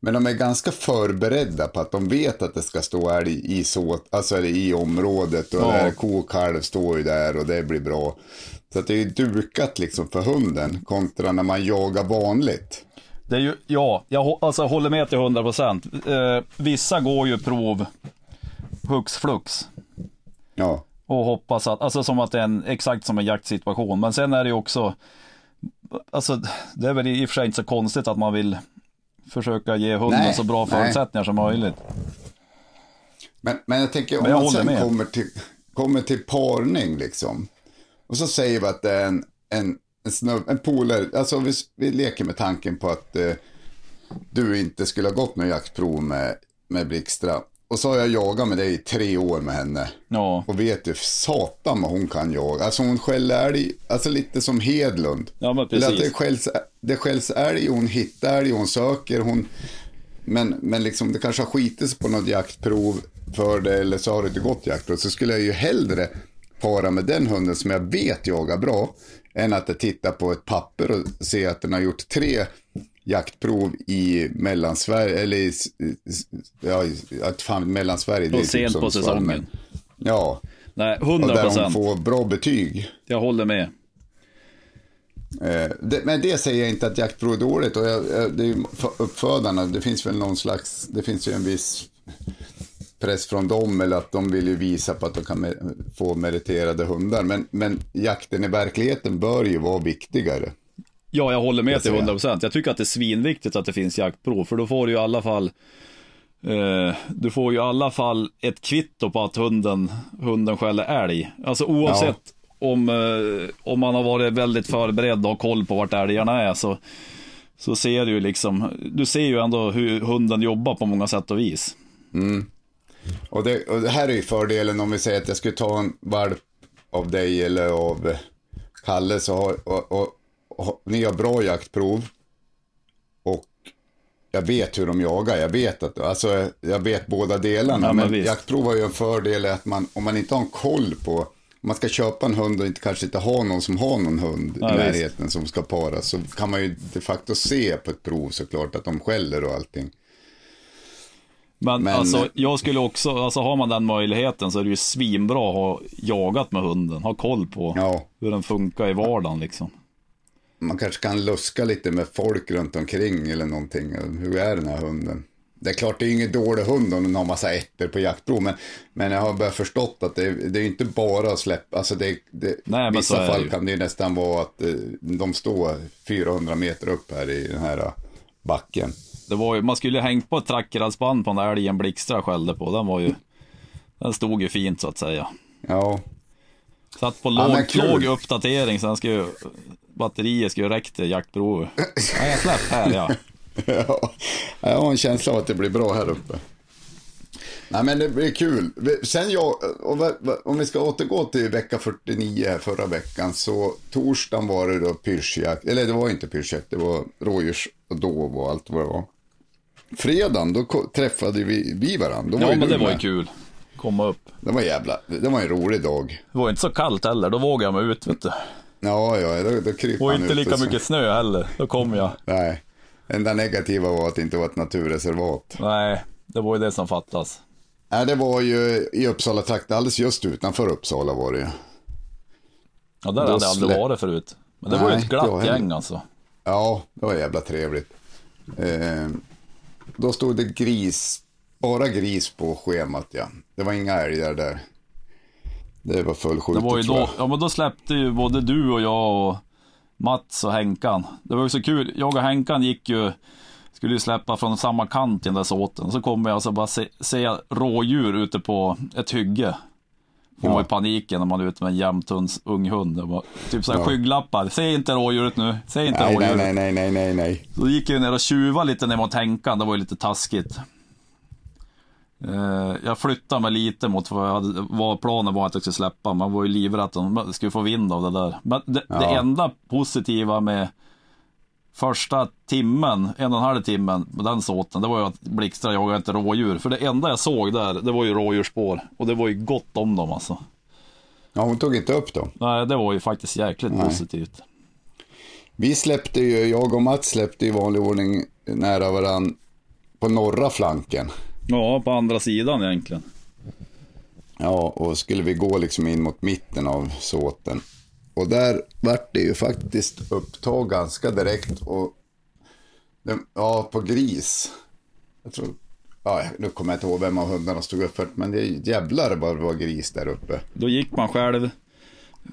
Men de är ganska förberedda på att de vet att det ska stå älg i, så, alltså eller i området och Ja. ko och kalv står ju där och det blir bra. Så att det är ju dukat liksom för hunden kontra när man jagar vanligt. Det är ju, ja, jag alltså, håller med till 100 procent. Eh, vissa går ju prov hux flux Ja, och hoppas att, alltså som att det är en, exakt som en jaktsituation. Men sen är det ju också, alltså det är väl i och för sig inte så konstigt att man vill försöka ge hunden Nej, så bra nej. förutsättningar som möjligt. men, men jag tänker om Men jag man sen med. kommer till, kommer till parning liksom. Och så säger vi att det är en, en, en, snubb, en polare, alltså vi, vi leker med tanken på att eh, du inte skulle ha gått något jaktprov med, med Blixtra. Och så har jag jagat med dig i tre år med henne. Ja, Och vet du, satan vad hon kan jaga. Alltså hon skäller älg, alltså lite som Hedlund. Ja, men Eller att precis. det skälls, det skälls älg, hon hittar älg, hon söker, hon... Men, men liksom det kanske har skitit sig på något jaktprov för det eller så har det inte gått jaktprov. Så skulle jag ju hellre para med den hunden som jag vet jagar bra. Än att jag tittar på ett papper och ser att den har gjort tre jaktprov i Mellansverige, eller i, ja, fan, Mellansverige. och typ sent på Sundsvall, säsongen. men- Ja, Nej, och 100 där hon procent. får bra betyg. Jag håller med. Eh, det, men det säger jag inte att jaktprov är dåligt. Och jag, jag, det är uppfödarna, det finns väl någon slags, det finns ju en viss press från dem eller att de vill ju visa på att de kan få meriterade hundar. Men, men jakten i verkligheten bör ju vara viktigare. Ja, jag håller med till säger. 100 procent. Jag tycker att det är svinviktigt att det finns jaktprov, för då får du i alla fall eh, du får ju i alla fall ett kvitto på att hunden, hunden skäller älg. Alltså oavsett om, eh, om man har varit väldigt förberedd och har koll på vart älgarna är så, så ser du ju liksom, du ser ju ändå hur hunden jobbar på många sätt och vis. Och det, och det här är ju fördelen om vi säger att jag skulle ta en valp av dig eller av Kalle så har, och, och, ni har bra jaktprov. Och jag vet hur de jagar. Jag vet, att, alltså, jag vet båda delarna. Ja, men men visst. jaktprov har ju en fördel att man, om man inte har en koll på om man ska köpa en hund och inte, kanske inte ha någon som har någon hund Ja, i visst. närheten som ska paras så kan man ju de facto se på ett prov såklart att de skäller och allting. Men, Men- alltså jag skulle också, alltså har man den möjligheten så är det ju svinbra att ha jagat med hunden, ha koll på Ja. hur den funkar i vardagen liksom. Man kanske kan luska lite med folk runt omkring eller någonting. Hur är den här hunden? Det är klart, det är ingen dålig hund om den har massa ettor på jaktprov. Men, men jag har börjat förstått att det, det är inte bara att släppa. Alltså det, det, Nej, så vissa fall kan det ju nästan vara att eh, de står 400 meter upp här i den här eh, backen. Det var ju, man skulle ju hängt på ett trackerhalsband på den där älgen Blixtra skällde på. Den var ju, den stod ju fint så att säga. Ja, Satt på Ja, låg, kul. låg uppdatering, sen ska ju batteriet ska ju räcka till jaktprovet. Nej, jag släpp här ja. ja, jag har en känsla av att det blir bra här uppe. Nej men det blir kul. Sen jag, om vi ska återgå till vecka 49 här förra veckan så torsdagen var det då pyrschjakt, eller det var inte pyrschjakt, det var rådjurs och dov och allt vad det var. Fredagen då träffade vi, vi varandra. Då Ja var men det var ju kul. Komma upp. Det var jävla, det var en rolig dag. Det var inte så kallt heller, då vågade jag mig ut vet du. Ja, ja, då, då kryper Och man inte ut lika och så- mycket snö heller, då kom jag. Nej, enda negativa var att det inte var ett naturreservat. Nej, det var ju det som fattas. Nej, det var ju i Uppsala trakten, alldeles just utanför Uppsala var det ju. Ja, där Då hade jag aldrig varit förut. Men det var ju Nej, ett glatt heller. gäng alltså. Ja, det var jävla trevligt. Eh, då stod det gris, bara gris på schemat ja. Det var inga älgar där. Det var fullskjutet Det var ju tror då, jag. ja men då släppte ju både du och jag och Mats och Henkan. Det var ju så kul. Jag och Henkan gick ju, skulle ju släppa från samma kant i den där såten. Så kommer jag alltså bara se, se rådjur ute på ett hygge. Får Ja. man i paniken när man är ute med en jämthunds ung hund. Var typ såhär Ja. skygglappar. Se inte rådjuret nu. Se inte Nej, rådjuret. nej, nej, nej, nej, nej. Så då gick jag ner och tjuvade lite ner mot Henkan, det var ju lite taskigt. Eh, Jag flyttade mig lite mot vad, jag hade, vad planen var att jag skulle släppa. Man var ju livrädd att de skulle få vind av det där. Men det, det Ja. enda positiva med första timmen, en och en halv timmen den såten, det var ju att Blixtra jagade inte rådjur. För det enda jag såg där, det var ju rådjursspår. Och det var ju gott om dem alltså. Ja, hon tog inte upp dem. Nej, det var ju faktiskt jäkligt Nej. positivt. Vi släppte ju, jag och Mats släppte i vanlig ordning nära varann på norra flanken. Ja, på andra sidan egentligen. Ja, och skulle vi gå liksom in mot mitten av såten. Och där vart det ju faktiskt upptag ganska direkt och ja, på gris. Jag tror, ja, nu kommer jag inte ihåg vem av hundarna stod upp för, men det är jävlar vad det var gris där uppe. Då gick man själv,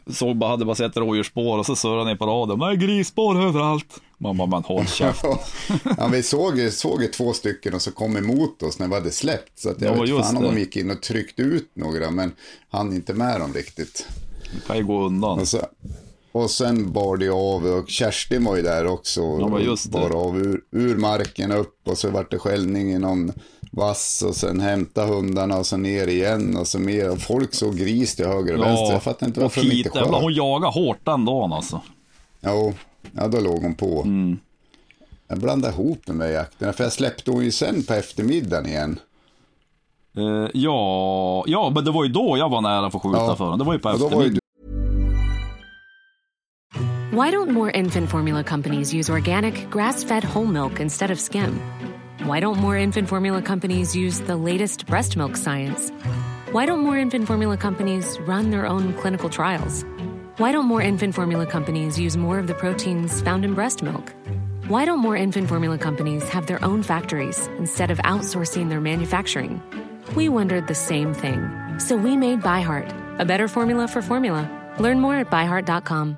såg bara, hade bara sett rådjursspår och så surrade ner på radion. Nej, grisspår överallt. Man bara, man håll käften. ja, vi såg såg ju två stycken och så kom emot oss när vi hade släppt. Så att jag Ja, vet fan om det. de gick in och tryckte ut några, men han inte med dem riktigt. Det kan ju gå undan. Och, så, och sen bar det av och Kerstin var ju där också. Ja, men just det. Bar av ur, ur marken upp och så vart det skällning i någon vass och sen hämta hundarna och så ner igen och så mer. Och folk såg gris till höger och vänster. Jag fattar inte och varför de inte Pite, Hon sköt. jagade hårt den dagen alltså. Jo, ja då låg hon på. Mm. Jag blandade ihop de där jakterna för jag släppte hon ju sen på eftermiddagen igen. Eh, ja, ja, men det var ju då jag var nära för att skjuta Ja. för den. Det var ju på eftermiddagen. Why don't more infant formula companies use organic, grass fed whole milk instead of skim? Why don't more infant formula companies use the latest breast milk science? Why don't more infant formula companies run their own clinical trials? Why don't more infant formula companies use more of the proteins found in breast milk? Why don't more infant formula companies have their own factories instead of outsourcing their manufacturing? We wondered the same thing. So we made ByHeart, a better formula for formula. Learn more at byheart.com.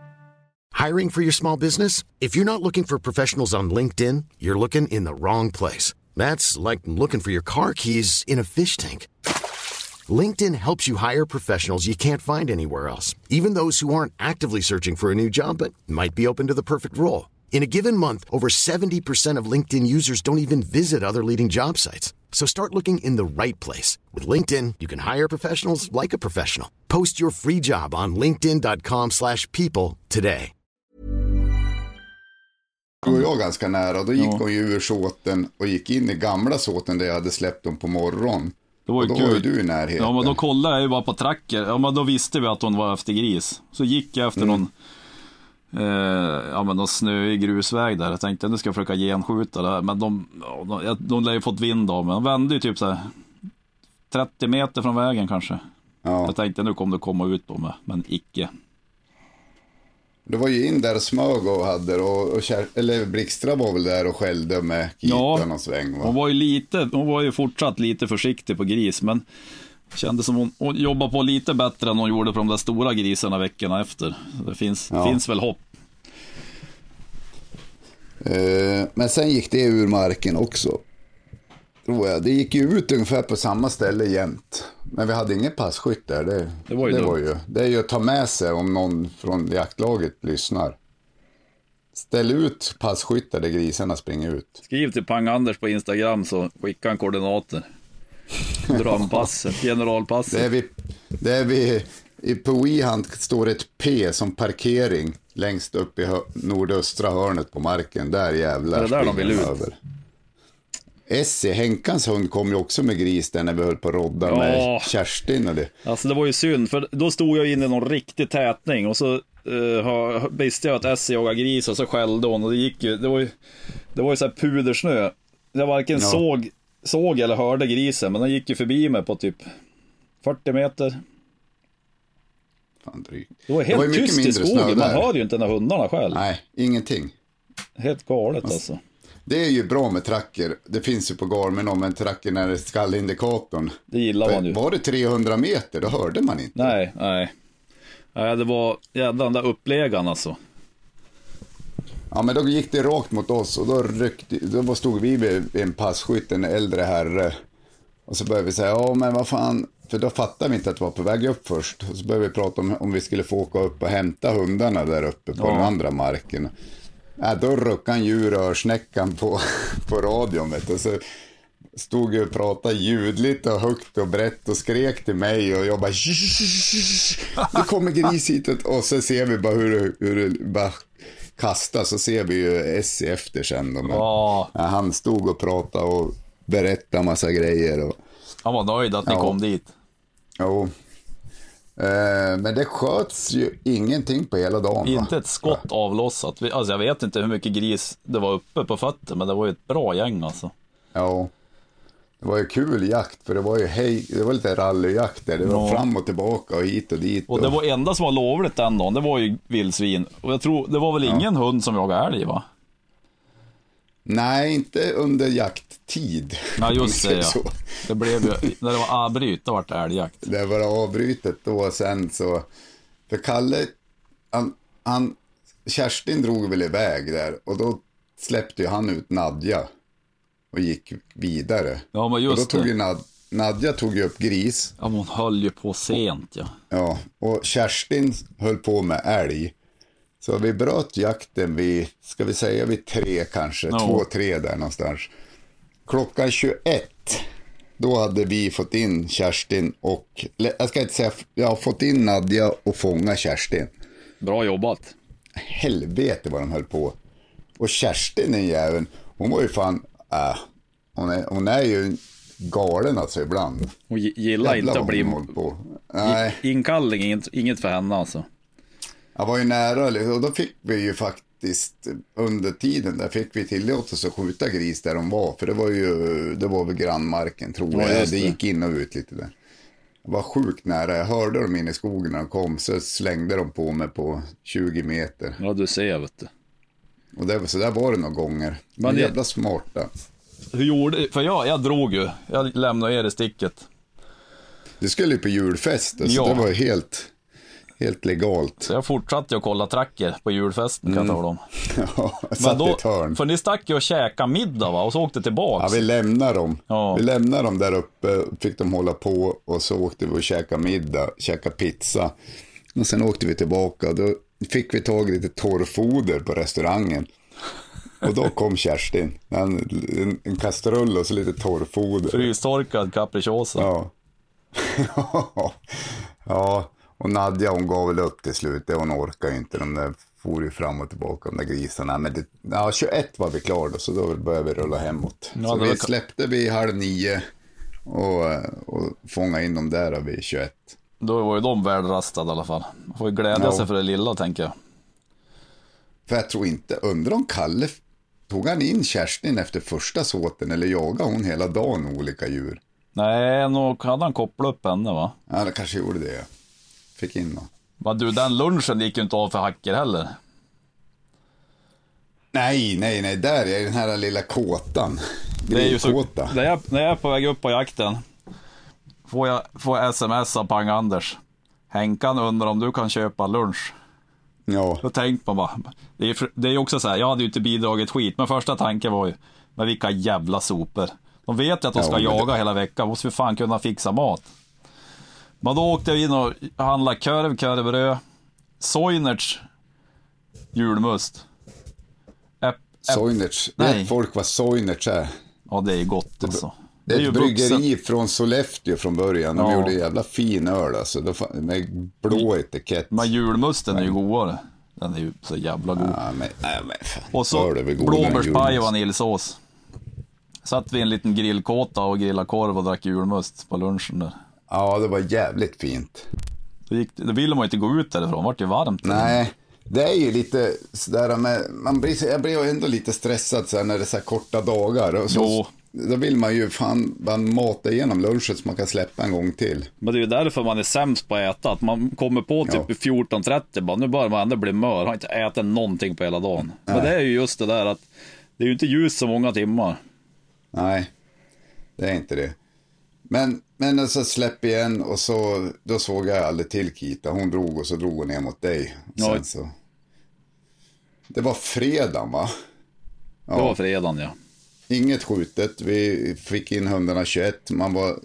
Hiring for your small business? If you're not looking for professionals on LinkedIn, you're looking in the wrong place. That's like looking for your car keys in a fish tank. LinkedIn helps you hire professionals you can't find anywhere else, even those who aren't actively searching for a new job but might be open to the perfect role. In a given month, over 70% of LinkedIn users don't even visit other leading job sites. So start looking in the right place. With LinkedIn, you can hire professionals like a professional. Post your free job on linkedin.com slash people today. Då var jag ganska nära och då gick Ja. hon ju ur såten och gick in i gamla såten där jag hade släppt dem på morgonen. Det var Och ju då kul. var du i närheten. Ja, men då kollade jag ju bara på tracker. Ja, men då visste vi att hon var efter gris. Så gick jag efter Mm. någon, eh, ja, men någon snöig grusväg där. Jag tänkte nu ska jag försöka genskjuta det här. Men de, de, de lär ju fått vind av mig. De vände ju typ så här 30 meter från vägen kanske. Ja. Jag tänkte nu kommer det komma ut på mig, men icke. Det var ju in där smög och hade och, och Kär, eller Blixtra var väl där och skällde med Ja. kitan och sväng va? Hon var ju lite, hon var ju fortsatt lite försiktig på gris, men kändes som hon, hon jobbade på lite bättre än hon gjorde på de där stora grisarna veckorna efter. Det finns, Ja. finns väl hopp. Eh, men sen gick det ur marken också. Tror jag. Det gick ju ut ungefär på samma ställe jämt. Men vi hade ingen passkytt där. Det, Det var ju det, var ju, det är ju att ta med sig om någon från jaktlaget lyssnar. Ställ ut passkyttar där grisarna springer ut. Skriv till Pang-Anders på Instagram så skickar han koordinater. Drömpasset, generalpasset. Det är vi, det är vi, på Wehunt står ett P som parkering längst upp i nordöstra hörnet på marken. Där jävlar Är det där de vill ut? över. Essie, Henkans hund, kom ju också med gris där när vi höll på att rodda Ja. med Kerstin och det. Alltså det var ju synd, för då stod jag inne i någon riktig tätning och så uh, visste jag att Essie jagade gris och så skällde hon och det gick ju, det var ju, det var ju så här pudersnö. Jag varken Ja. såg, såg eller hörde grisen, men den gick ju förbi mig på typ 40 meter. Fan. Det var Det var helt ju mycket tyst i skogen, man hör ju inte när hundarna själv. Nej, ingenting. Helt galet alltså. Det är ju bra med tracker. Det finns ju på Garmin om en tracker när det skallindikatorn. Det gillar man ju. Var det 300 meter, då hörde man inte. Nej, nej. Nej, det var jävla den där uppläggan alltså. Ja, men då gick det rakt mot oss och då, ryckte, då stod vi vid en passkytt, en äldre herre. Och så började vi säga, ja men vad fan, för då fattade vi inte att vi var på väg upp först. Och så började vi prata om om vi skulle få åka upp och hämta hundarna där uppe på Ja. den andra marken. Ja, då ruckade han djurörsnäckan på, på radion. Vet du. Så stod jag och pratade ljudligt och högt och brett och skrek till mig och jag bara Det kommer gris hit och så ser vi bara hur det, hur det bara kastas så ser vi ju Essie efter sen. Då. Men, Ja. ja, han stod och pratade och berättade massa grejer. Och, Han var nöjd att ni Ja. kom dit. jo. Eh, men det sköts ju ingenting på hela dagen. va? Inte ett skott avlossat. Alltså jag vet inte hur mycket gris det var uppe på fötter, men det var ju ett bra gäng alltså. Ja. Det var ju kul jakt, för det var ju hej, det var lite rallyjakt där. Det var Ja. fram och tillbaka och hit och dit. Och det var enda som var lovligt den dagen, det var ju vildsvin. Och jag tror, det var väl ingen hund som jagade älg va? Nej, inte under jakttid. Ja just det ja. Det blev ju, när det var avbryt, då vart det älgjakt. Det var avbrytet då och sen så. För Kalle, han, han, Kerstin drog väl iväg där och då släppte ju han ut Nadja och gick vidare. Ja men och då just tog det. ju Nad, Nadja tog ju upp gris. Ja men hon höll ju på sent ja. Ja, och Kerstin höll på med älg. Så vi bröt jakten vid, ska vi säga vid tre kanske, Ja. två, tre där någonstans. Klockan 21, då hade vi fått in Kerstin och, jag ska inte säga, jag har fått in Nadja och fånga Kerstin. Bra jobbat. Helvete vad de höll på. Och Kerstin den jäveln, hon var ju fan, äh, hon, är, hon är ju galen alltså ibland. Hon gi- gillar Jävlar inte att bli på. Nej. inkallning, inget, inget för henne alltså. Jag var ju nära och då fick vi ju faktiskt under tiden där fick vi tillåtelse att skjuta gris där de var. För det var ju, det var väl grannmarken tror Ja, jag. just det gick in och ut lite där. Jag var sjukt nära. Jag hörde dem in i skogen när de kom. Så slängde de på mig på 20 meter. Ja du ser vet du. Och det, så där var det några gånger. De Men det- jävla smarta. Hur gjorde, för jag, jag drog ju. Jag lämnade er i sticket. Du skulle ju på julfest. Så Ja. det var ju helt, helt legalt. Så jag fortsatte ju att kolla tracker på julfesten kan jag tala om. Ja, Men satt i då, ett hörn. för ni stack ju och käkade middag va? Och så åkte Ja, tillbaks. vi lämnar dem. Ja. Vi lämnar dem där uppe, fick de hålla på och så åkte vi och käkade middag, käkade pizza. Och sen åkte vi tillbaka. Då fick vi tag i lite torrfoder på restaurangen. Och då kom Kerstin. En, en, en kastrull och så lite torrfoder. Frystorkad capricciosa. Ja. ja, och Nadja hon gav väl upp till slut. Hon orkar ju inte. De där for ju fram och tillbaka, de där grisarna. Men det, ja, 21 var vi klara då, så då började vi rulla hemåt. Ja, så vi släppte vid halv nio och, och fångade in dem där vid 21. Då var ju de värdrastade i alla fall. Man får ju glädja Ja. sig för det lilla tänker jag. För jag tror inte, undrar om Kalle, tog han in Kerstin efter första såten eller jagade hon hela dagen olika djur? Nej, nog hade han kopplat upp henne va? Ja, det kanske gjorde det. Fick in dem. Men du, den lunchen gick ju inte av för hacker heller. Nej, nej, nej, där är den här lilla kåtan. Det är ju så, när, jag, när jag är på väg upp på jakten får jag, får jag sms av Pang-Anders. Henkan undrar om du kan köpa lunch. Ja, Då tänkte man bara, det är, det är också så här, jag hade ju inte bidragit skit, men första tanken var ju, men vilka jävla sopor. De vet ju att de Ja, ska det- jaga hela veckan, måste vi fan kunna fixa mat. Men då åkte jag in och handlade korv, korvbröd, Soinerts julmust. Äpp, äpp, Soinerts. Nej. Vet folk vad Soinerts är? ja, det är gott alltså. Det är ju ett bryggeri från Sollefteå från början. De Ja. gjorde jävla fin öl alltså. Med blå etikett. Men julmusten är ju godare. Den är ju så jävla god. Ja, men, nej, men. Och så är blåbärspaj och vaniljsås. Satt vi i en liten grillkåta och grillade korv och drack julmust på lunchen där. Ja, det var jävligt fint. Då, gick, då ville man ju inte gå ut därifrån, det vart ju varmt. Nej, det är ju lite sådär med, man blir, jag blir ju ändå lite stressad så när det är så korta dagar. Och så, Jo. Då vill man ju fan bara mata igenom lunchen så man kan släppa en gång till. Men det är ju därför man är sämst på att äta. Att man kommer på typ Ja. vid 14.30, bara nu börjar man ändå bli mör, har inte ätit någonting på hela dagen. Men det är ju just det där att Det är ju inte ljus så många timmar. Nej, det är inte det. Men, men alltså släpp igen och så, då såg jag aldrig till Kita. Hon drog och så drog hon ner mot dig. Ja. Sen så... Det var fredagen va? Det var fredagen ja. Inget skjutet, vi fick in hundarna 21. Man var eh,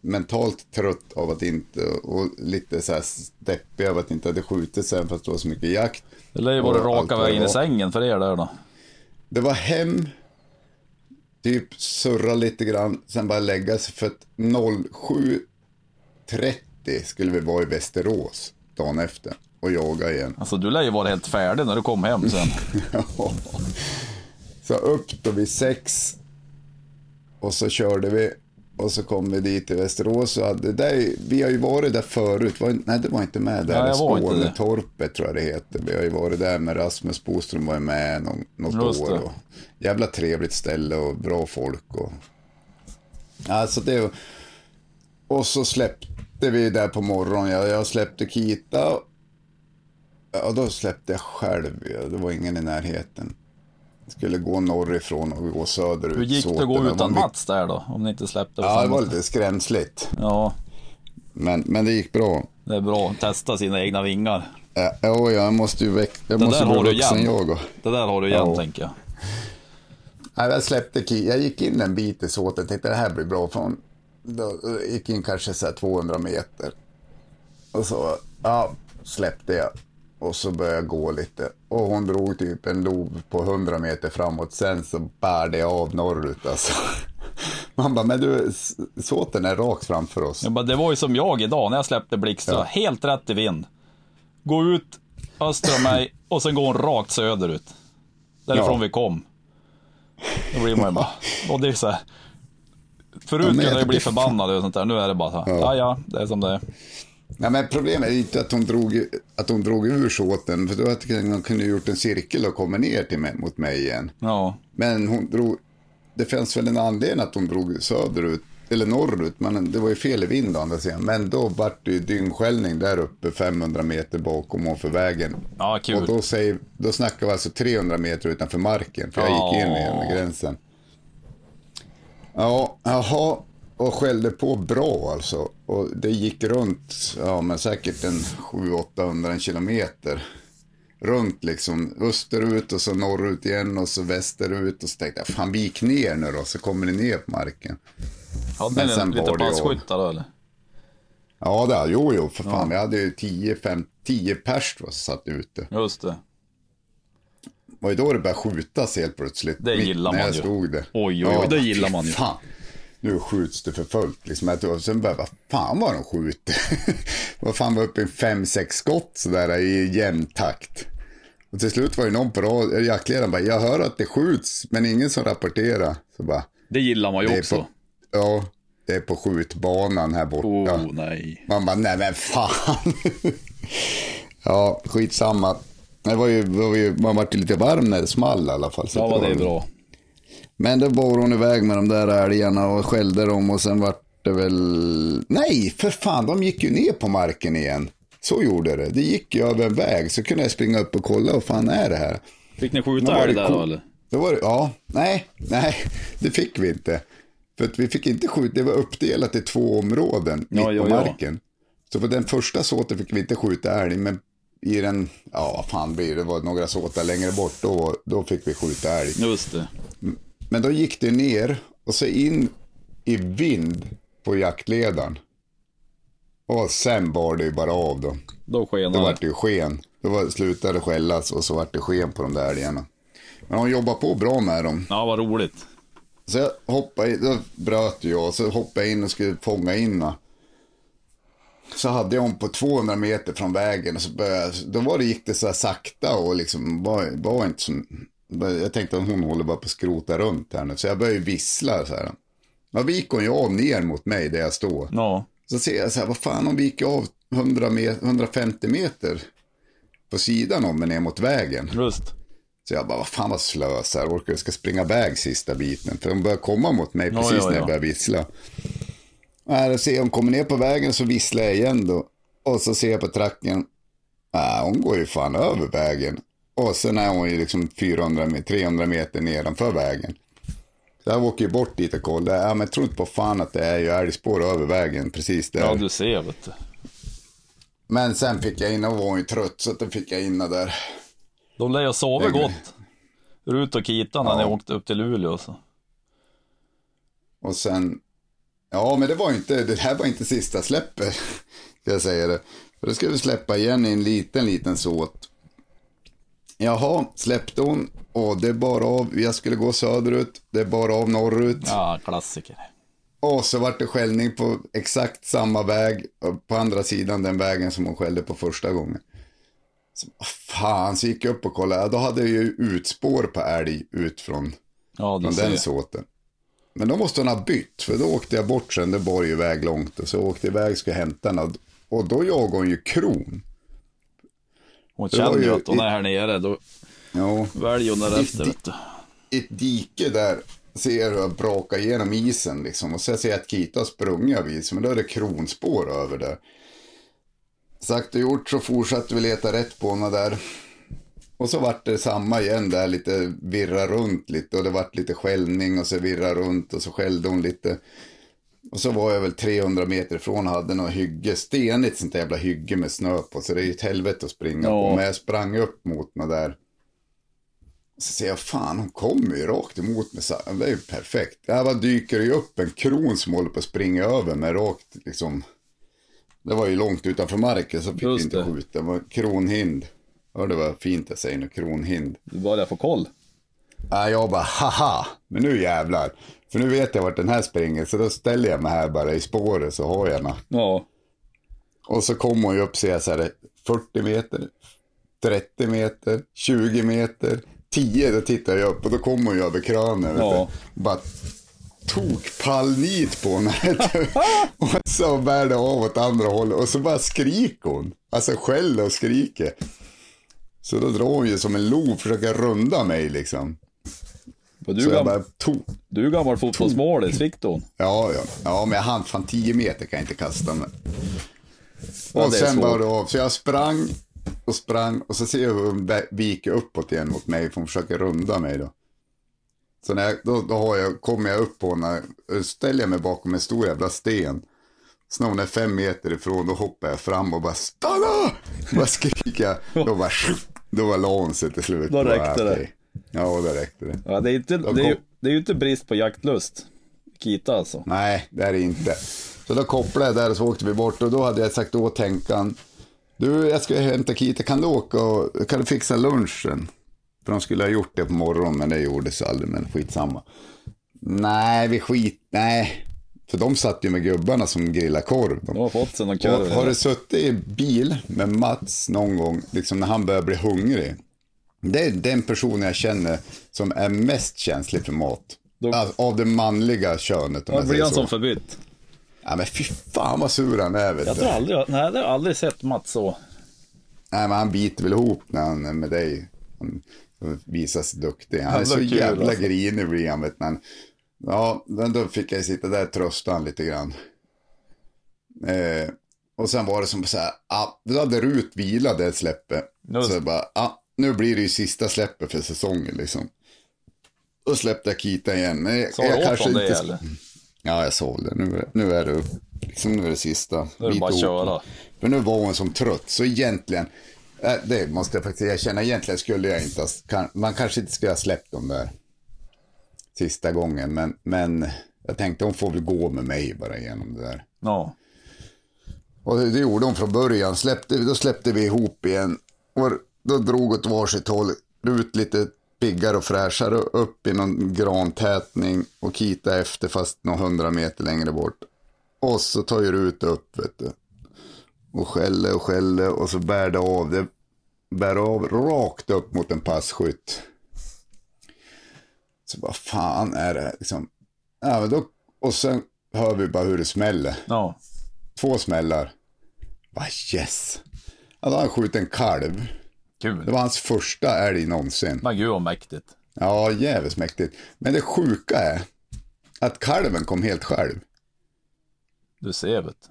mentalt trött av att inte, och lite så här deppig av att inte hade skjutit sen för att det var så mycket jakt. Det lär ju vara raka vägen i var. sängen för er där då. Det var hem, typ surra lite grann, sen bara lägga sig för att 07.30 skulle vi vara i Västerås dagen efter och jaga igen. Alltså du lär ju vara helt färdig när du kom hem sen. Så upp då vid sex och så körde vi och så kom vi dit till Västerås. Och hade, där, vi har ju varit där förut. Var, nej, det var inte med där. Nej. Skånetorpet tror jag det heter. Vi har ju varit där med Rasmus Boström var ju med någon, något Just år. Och, jävla trevligt ställe och bra folk. Och, alltså det, och så släppte vi där på morgonen. Jag, jag släppte Kita. Ja, då släppte jag själv. Det var ingen i närheten. Skulle gå norrifrån och gå söderut. Hur gick det att gå utan mycket- Mats där då? Om ni inte släppte Ja, det var lite skrämsligt. Ja, Men, men det gick bra. det är bra att testa sina egna vingar. Ja, ja, jag måste ju väck... Jag Det måste bli vuxen jag. Och... Det där har du igen Ja. tänker jag. Nej, jag släppte ki- Jag gick in en bit i såten tänkte det här blir bra. Från... Då gick in kanske så här 200 meter. Och så, ja, släppte jag. Och så började jag gå lite. Och hon drog typ en lov på 100 meter framåt. Sen så bärde jag av norrut alltså. Man bara, men du, såten är rakt framför oss. Jag bara, det var ju som jag idag när jag släppte Blixtra. Ja. Helt rätt i vind. Gå ut öster om mig och sen går hon rakt söderut. Därifrån Ja. vi kom. Då blir man ju bara, och det är så här. Förut kunde jag bli förbannad och sånt där. Nu är det bara så här, ja ja, det är som det är. Ja, men problemet är inte att hon drog, att hon drog ur såten. För då hade hon kunde gjort en cirkel och kommit ner till mig, mot mig igen. Ja, Men hon drog, det fanns väl en anledning att hon drog söderut, eller norrut, men det var ju fel i vind å andra sidan. Men då vart det ju dyngskällning där uppe 500 meter bakom och för vägen. ja kul. Och då, säger, då snackar vi alltså 300 meter utanför marken, för jag gick in Ja. i gränsen. Ja, jaha, och skällde på bra alltså. Och det gick runt, ja men säkert en 700-800 kilometer. Runt liksom, österut och så norrut igen och så västerut. Och så tänkte jag, fan vik ner nu då, så kommer ni ner på marken. Hade men sen lite det passkyttar då eller? Ja, det, jo, jo, för fan, vi hade ju 10, 5, 10 pers då, som satt ute. Just det. Det var ju då det började skjutas helt plötsligt. Det gillar när man jag ju. stod där. Oj, oj, oj, det gillar man ju. Fan, nu skjuts det för fullt. Liksom. Jag tror- Sen jag, vad fan vad de skjuter. vad fan var uppe i fem, sex skott sådär i jämn takt. Och till slut var det någon på rad, jaktledaren bara, jag hör att det skjuts, men ingen som rapporterar. Så bara, Det gillar man ju det också. på, ja, det är på skjutbanan här borta. Oh nej. Man bara, nej men fan. ja, skitsamma. Det var ju, det var ju, man vart ju lite varm när det small i alla fall. så Ja, att det var- bra. Men då bar hon iväg med de där älgarna och skällde dem och sen vart det väl... Nej, för fan, de gick ju ner på marken igen. Så gjorde det. Det gick ju över en väg, så kunde jag springa upp och kolla, vad fan är det här? Fick ni skjuta var älg där då eller? Då var det, ja, nej, nej, det fick vi inte. För att vi fick inte skjuta, det var uppdelat i två områden Ja, mitt ja, på ja. marken. Så på den första såten fick vi inte skjuta älg, men i den, ja vad fan blir det, det var några såtar längre bort, då, då fick vi skjuta älg. Just det. Men då gick det ner och så in i vind på jaktledaren. Och sen bar det ju bara av då. Då Då skenar vart det. det ju sken. Då var, slutade det skällas och så vart det sken på de där älgarna. Men de jobbar på bra med dem. Ja, vad roligt. Så jag hoppade in, då bröt jag, så hoppade jag in och skulle fånga in. Så hade jag hon på 200 meter från vägen och så började, då var det, gick det så här sakta och liksom var, var inte så, jag tänkte att hon håller bara på att skrota runt här nu, så jag började ju vissla så här. Ja, viker hon ju av ner mot mig där jag står. Ja. Så ser jag så här, vad fan hon viker av 100 met, 150 meter på sidan om mig ner mot vägen. Just. Så jag bara, vad fan vad slös här, orkar jag ska springa iväg sista biten. För de börjar komma mot mig Ja, precis ja, när ja. jag börjar vissla. Och här ser jag hon kommer ner på vägen så visslar jag igen då. Och så ser jag på tracken, ah, hon går ju fan över vägen. Och sen är hon ju liksom 400, met- 300 meter nedanför vägen. Så jag åker ju bort dit och kollar. Ja, men jag tror inte på fan att det är ju älgspår över vägen precis där. Ja, du ser vet du. Men sen fick jag in och var ju trött så att då fick jag in där. De lär ju är gott. Rut och Kita när Ja. ni åkte upp till Luleå. Så. Och sen, ja men det var inte, det här var inte sista släppet. Ska jag säga det. För då ska vi släppa igen i en liten, liten såt. Jaha, släppte hon och det bara av, jag skulle gå söderut, det bara av norrut. Ja, klassiker. Och så vart det skällning på exakt samma väg, och på andra sidan den vägen som hon skällde på första gången. Så, fan, så gick jag upp och kollade, ja, då hade jag ju utspår på älg ut från Ja, från den såten. Men då måste hon ha bytt, för då åkte jag bort sen, det bar ju iväg långt. Och så åkte jag iväg, skulle hämta den. Och då jagade hon ju kron. Hon känner ju att hon är här nere. Då Ja, väljer hon därefter. Di- Vet ett dike där ser jag brakar igenom isen liksom. Och så ser jag att Kita sprungit av isen, men då är det kronspår över där. Sagt och gjort så fortsatte vi leta rätt på henne där. Och så vart det samma igen där, lite virra runt lite och det vart lite skällning och så virra runt och så skällde hon lite. Och så var jag väl 300 meter ifrån och hade något hygge, stenigt sånt där jävla hygge med snö på. Så det är ju ett helvete att springa Ja. på. Men jag sprang upp mot henne där. Så ser jag, fan hon kommer ju rakt emot mig. Så, det är ju perfekt. Jag bara dyker ju upp en kron som håller på att springa över mig rakt liksom. Det var ju långt utanför marken så fick vi Just inte det. skjuta. Det var kronhind. Hörde vad fint jag säger nu, kronhind. Du börjar få koll. Ja, jag bara haha, men nu jävlar. För nu vet jag vart den här springer, så då ställer jag mig här bara i spåret så har jag henne. Ja, Och så kommer hon ju upp, ser jag så här, 40 meter, 30 meter, 20 meter, 10, då tittar jag upp och då kommer hon ju över kranen. Ja. Bara tok pallnit på henne. och så bär det av åt andra hållet och så bara skriker hon. Alltså skäller och skriker. Så då drar hon ju som en lo försöker runda mig liksom. För du, Så jag gam... bara tog. du är gammal fotbollsmålis, du hon? Ja, ja. ja, men jag hann fan 10 meter kan jag inte kasta mig. Ja, och är sen var det av. Så jag sprang och sprang och så ser jag hur hon viker uppåt igen mot mig för hon försöker runda mig då. Så när jag, då, då har jag, kommer jag upp på henne, ställer jag mig bakom en stor jävla sten. Så när hon är fem meter ifrån då hoppar jag fram och bara stanna! Bara skriker jag. Då bara, då var la hon sig till slut. Då räckte det. Ja, då räckte det. Ja, det, är inte, det, är det är ju inte brist på jaktlust. Kita alltså. Nej, det är det inte. Så då kopplade jag där och så åkte vi bort och då hade jag sagt åt Henkan. Du, jag ska hämta Kita, kan du åka och kan du fixa lunchen? För de skulle ha gjort det på morgonen, men det gjordes aldrig, men skitsamma. Nej, vi skit, nej. För de satt ju med gubbarna som grillar korv. De. De har fått sig någon korv. har du suttit i bil med Mats någon gång, liksom när han börjar bli hungrig. Det är den personen jag känner som är mest känslig för mat. Då- Alltså, av det manliga könet. om Då jag säger så. som förbytt. Ja men fy fan vad sur han är vet Jag du. tror aldrig, nej, det har jag aldrig sett Mats så. Nej men han biter väl ihop när han är med dig. Han visar sig duktig. Han är så kul, jävla alltså. grinig blir han vet men. Ja, då fick jag sitta där och trösta han lite grann. Eh, och sen var det som så här, ja, då hade Rut vilat det släppet. Just. Så jag bara, ja, nu blir det ju sista släppet för säsongen liksom. Då släppte jag Kita igen. Men jag, jag kanske honom det inte... eller? Ja, jag såg det. Nu, är- nu är det upp. Liksom, nu är det sista. Då är det bara att köra. För nu var hon som trött. Så egentligen, eh, det måste jag faktiskt erkänna, egentligen skulle jag inte ha, man kanske inte skulle ha släppt dem där sista gången. Men, men jag tänkte hon får väl gå med mig bara igenom det där. Ja. Och det, det gjorde hon från början. Släppte, då släppte vi ihop igen. Och då drog åt varsitt håll. Ut lite piggare och fräschare upp i någon grantätning och kita efter fast några hundra meter längre bort. Och så tar ju ut upp vet du. Och skäller och skäller och så bär det av. Det bär av rakt upp mot en passkytt. Så vad fan är det liksom. Ja, men då, och sen hör vi bara hur det smäller. Ja. Två smällar. Bara yes. Har han skjutit en kalv. Det Kul. var hans första älg någonsin. Men gud vad mäktigt. Ja, jävligt mäktigt. Men det sjuka är att kalven kom helt själv. Du ser vet.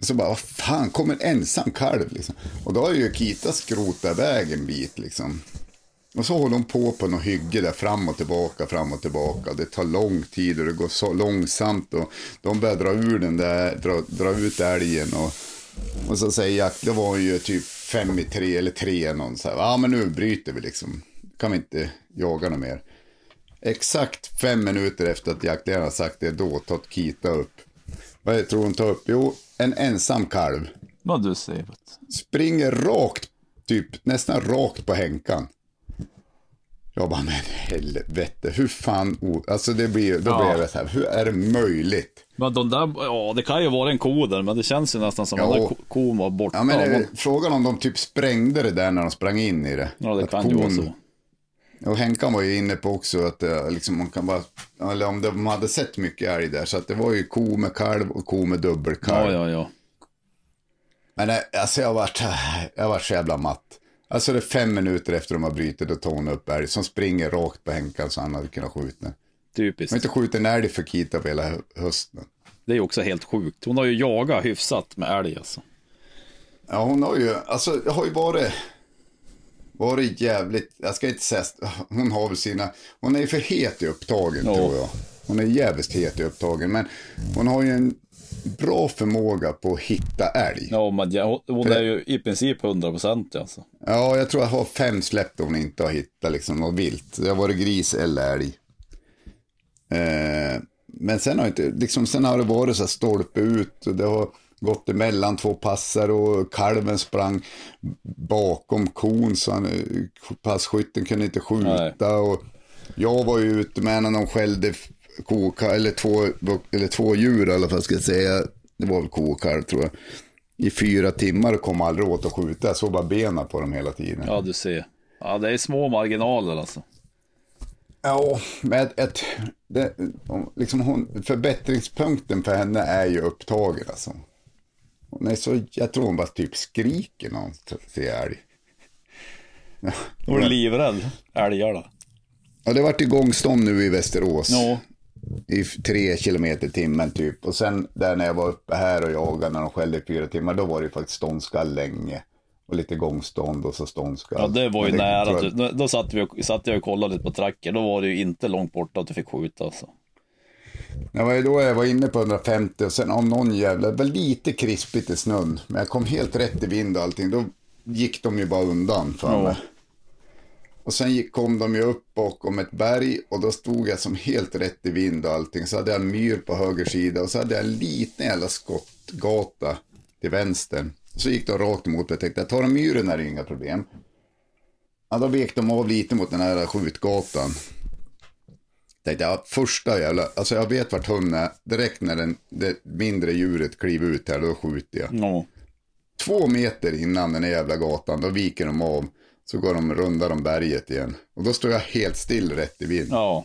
Så bara, vad fan, kommer en ensam kalv liksom. Och då har ju Kita skrotat iväg en bit liksom. Och så håller hon på på något hygge där fram och tillbaka, fram och tillbaka. Det tar lång tid och det går så långsamt och de börjar dra ur den där, dra, dra ut älgen och, och så säger Jack, det var ju typ fem i tre eller tre någon så här, ja men nu bryter vi liksom. Kan vi inte jaga något mer. Exakt fem minuter efter att jaktledaren har sagt det, då tar Kita upp. Vad tror hon tar upp? Jo, en ensam kalv. Vad du säger. Springer rakt, typ nästan rakt på Henkan. Jag bara, men helvete, hur fan, o- alltså det blir, då blir Ja. jag så här, hur är det möjligt? Men de där, ja det kan ju vara en ko där, men det känns ju nästan som Ja. att ko- kon var borta. Ja, men eh, frågan om de typ sprängde det där när de sprang in i det. ja det Att kan ju vara kon- så. Och Henkan var ju inne på också att eh, liksom man kan bara, eller om de hade sett mycket älg där, så att det var ju ko med kalv och ko med dubbelkalv. Ja, ja, ja. Men eh, alltså jag vart, jag vart så jävla matt. Alltså det är fem minuter efter de har brutit och hon upp älg som springer rakt på Henkan så han hade kunnat skjuta. Typiskt. har inte skjutit en älg för Kita på hela hö- hösten. Det är också helt sjukt. Hon har ju jagat hyfsat med älg alltså. Ja, hon har ju, alltså det har ju varit, varit jävligt, jag ska inte säga, hon har väl sina, hon är ju för het i upptagen Ja. tror jag. Hon är jävligt het i upptagen, men hon har ju en bra förmåga på att hitta älg. Ja, Ja, men ja, hon är ju i princip 100 procent alltså. jag tror jag har fem släpp där hon inte har hittat liksom något vilt. Det har varit gris eller älg. Eh, men sen har, inte, liksom, sen har det varit så här stolpe ut och det har gått emellan två passar och kalven sprang bakom kon så han, eh, passkytten kunde inte skjuta. Och jag var ju ute med när de skällde f- ko, eller två, eller två djur i alla fall ska jag säga. Det var väl ko och kalv tror jag. I fyra timmar och kom aldrig åt att skjuta. Jag såg bara benen på dem hela tiden. Ja, du ser. Ja, det är små marginaler alltså. Ja, med ett, det, liksom hon, förbättringspunkten för henne är ju upptagen alltså. Hon är så, jag tror hon bara typ skriker när hon ser älg. Då är livrädd. Älgarna. Ja, det vart igångstånd nu i Västerås. Ja. I tre kilometer i timmen typ. Och sen där när jag var uppe här och jagade när de skällde i fyra timmar, då var det ju faktiskt ståndskall länge. Och lite gångstånd och så ståndskall. Ja, det var ju Men nära. jag- då satt, vi satt jag och kollade lite på tracker. Då var det ju inte långt borta att du fick skjuta alltså. Det var ju då jag var inne på 150 och sen om någon jävla, det var lite krispigt i snön. Men jag kom helt rätt i vind och allting. Då gick de ju bara undan för Ja. Och sen kom de ju upp bakom ett berg och då stod jag som helt rätt i vind och allting. Så hade jag en myr på höger sida och så hade jag en liten jävla skottgata till vänster. Så gick de rakt emot mig. Jag tänkte, jag tar en myren är det inga problem. Ja, då vek de av lite mot den här skjutgatan. Tänkte jag, första jävla, alltså jag vet vart hunden är. Direkt när den, det mindre djuret kliver ut här, då skjuter jag. Ja. Två meter innan den här jävla gatan, då viker de av. Så går de rundar om berget igen. Och då står jag helt still rätt i vind. ja.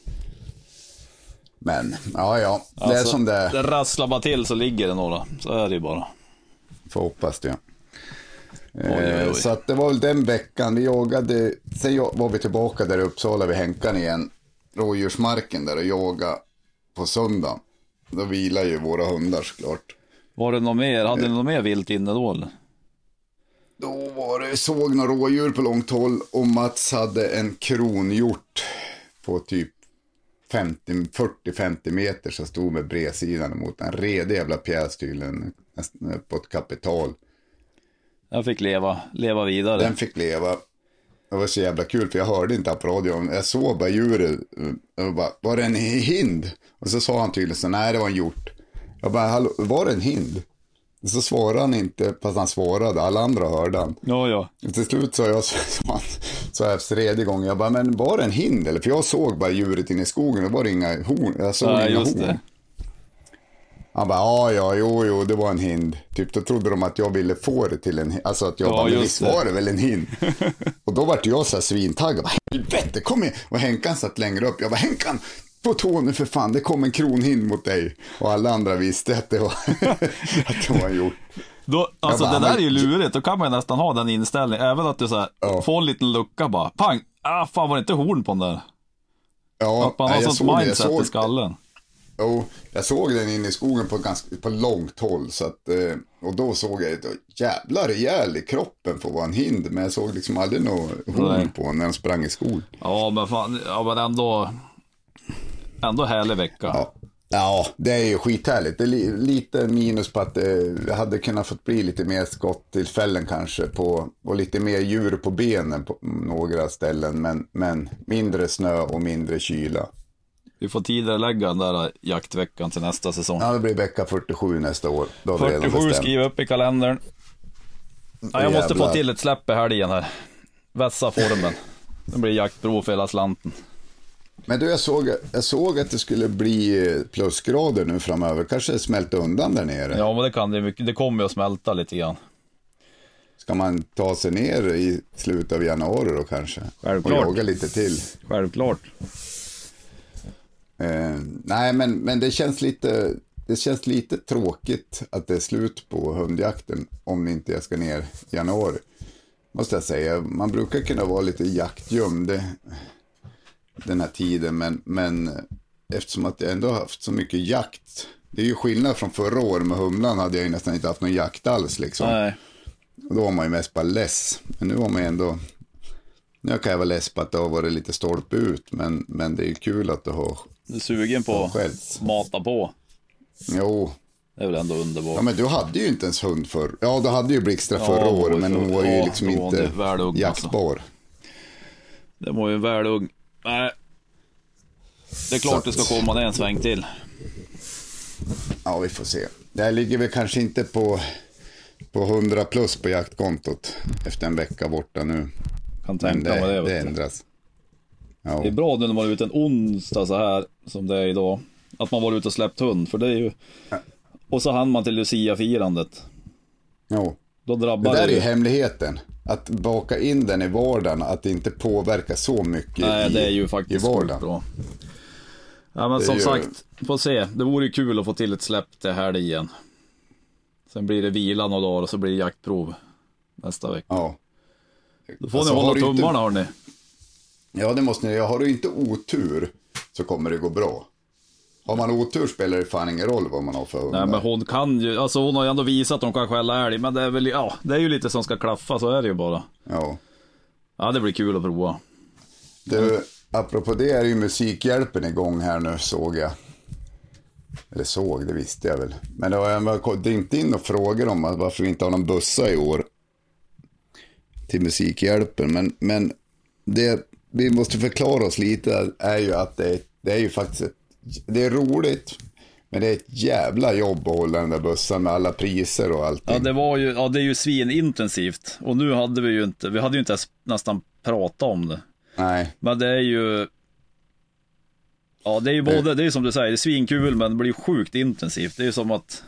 Men, ja ja, det är Alltså, som det är. Det rasslar bara till så ligger det några. Så är det ju bara. Får hoppas det. oj, oj. Eh, Så att det var väl den veckan vi jagade. Sen var vi tillbaka där i Uppsala vid Henkan igen. Rådjursmarken där och jagade på söndagen. Då vilar ju våra hundar såklart. Var det något mer? Hade ni något mer vilt inne då eller? Då var det, såg några rådjur på långt håll och Mats hade en kronhjort på typ 50 40-50 meter som stod med bredsidan emot en redig jävla pjäs tydligen, nästan på ett kapital. Jag fick leva, leva vidare. Den fick leva. Det var så jävla kul för jag hörde inte på radion. Jag såg bara djuret. Jag bara, var det en hind? Och så sa han tydligen så nej det var en hjort. Jag bara, var det en hind? Så svarade han inte, fast han svarade. Alla andra hörde han. Ja, ja. Till slut sa jag, så här tredje gången, jag bara, men var det en hind eller? För jag såg bara djuret inne i skogen, det var inga horn. Jag såg Nej, inga horn. det. Han bara, ja, ja, jo, jo, det var en hind. Typ då trodde de att jag ville få det till en hind. Alltså att jag Ja, bara, men visst var det väl en hind? och då vart jag så här svintaggad. Helvete, kom igen. Och Henkan satt längre upp. Jag bara, Henkan, på tå nu för fan, det kom en kronhind mot dig. Och alla andra visste att det var, att det var en hjort. Då, alltså bara, det där är ju lurigt, då kan man ju nästan ha den inställningen. Även att du så här, Ja. får en liten lucka bara. Pang! Ah, fan var det inte horn på den där? Ja, Att man nej, har jag sånt mindset såg- i skallen. Jo, jag såg den inne i skogen på, ganska, på långt håll. Så att, eh, och då såg jag ett jävla rejäl i kroppen för att vara en hind. Men jag såg liksom aldrig något horn på när han sprang i skogen. Ja, men fan, ja men ändå. Ändå härlig vecka. Ja. ja, det är ju skithärligt. Det är li, lite minus på att det hade kunnat fått bli lite mer skottillfällen kanske. På, och lite mer djur på benen på några ställen. Men, men mindre snö och mindre kyla. Vi får tidigarelägga den där jaktveckan till nästa säsong. Ja, det blir vecka 47 nästa år. Då har vi redan 47 bestämt. skriv upp i kalendern. Ja, jag måste få till ett släpp i helgen här. Vässa formen. Det blir jaktprov för hela slanten. Men du, jag såg, jag såg att det skulle bli plusgrader nu framöver. Kanske smälta undan där nere. Ja, men det kan det. Det kommer ju att smälta lite grann. Ska man ta sig ner i slutet av januari då kanske? Självklart. Och jaga lite till. Självklart. Eh, nej, men, men det känns lite... Det känns lite tråkigt att det är slut på hundjakten om inte jag ska ner i januari. Måste jag säga. Man brukar kunna vara lite jaktgömd den här tiden. Men, men eftersom att jag ändå har haft så mycket jakt. Det är ju skillnad från förra året med humlan hade jag ju nästan inte haft någon jakt alls liksom. Nej. Och då var man ju mest bara less. Men nu var man ju ändå... Nu kan jag vara less på att det har varit lite stolpe ut. Men, men det är ju kul att det har Du är sugen på att mata på. Jo, Det är väl ändå underbart. Ja men du hade ju inte ens hund förr. Ja du hade ju Blixtra Ja, förra året men hon var ju ja, liksom inte ju väl ung, alltså. jaktbar. Det var ju en väl ung. Nej. Det är klart det ska komma ner en sväng till. Ja vi får se. Det här ligger väl kanske inte på, på 100 plus på jaktkontot efter en vecka borta nu. Kan tänka mig det. det, det ändras. Ja. Det är bra nu när man är ute en onsdag så här som det är idag. Att man var ute och släppt hund. För det är ju... Och så hann man till Lucia-firandet. Jo. Då Det drabbar där är det ju ju. hemligheten. Att baka in den i vardagen, att det inte påverkar så mycket Nej, i, det är ju i faktiskt vardagen. sjukt bra. Ja men Det är som ju- sagt, får se. Det vore ju kul att få till ett släpp till här igen. Sen blir det vila några dagar och så blir det jaktprov nästa vecka. Ja. Då får Alltså, ni hålla du inte- tummarna hörni. Ja, det måste ni. Har du inte otur så kommer det gå bra. Har man otur spelar det fan ingen roll vad man har för hundar. Nej men hon kan ju, alltså hon har ju ändå visat att hon kan skälla älg. Men det är väl, ja, det är ju lite som ska klaffa, så är det ju bara. Ja. Ja, det blir kul att prova. Du, apropå det är ju Musikhjälpen igång här nu såg jag. Eller såg, det visste jag väl. Men det har jag dingt in och frågor om varför vi inte har någon bussa i år. Till Musikhjälpen. Men, men det vi måste förklara oss lite är ju att det är, det är ju faktiskt ett, det är roligt. Men det är ett jävla jobb att hålla den där bussen med alla priser och allting. Ja, det var ju, ja det är ju svinintensivt. Och nu hade vi ju inte, vi hade ju inte ens nästan pratat om det. Nej, Men det är ju... Ja, det är ju både, det är som du säger, det är svinkul men det blir sjukt intensivt. Det är ju som att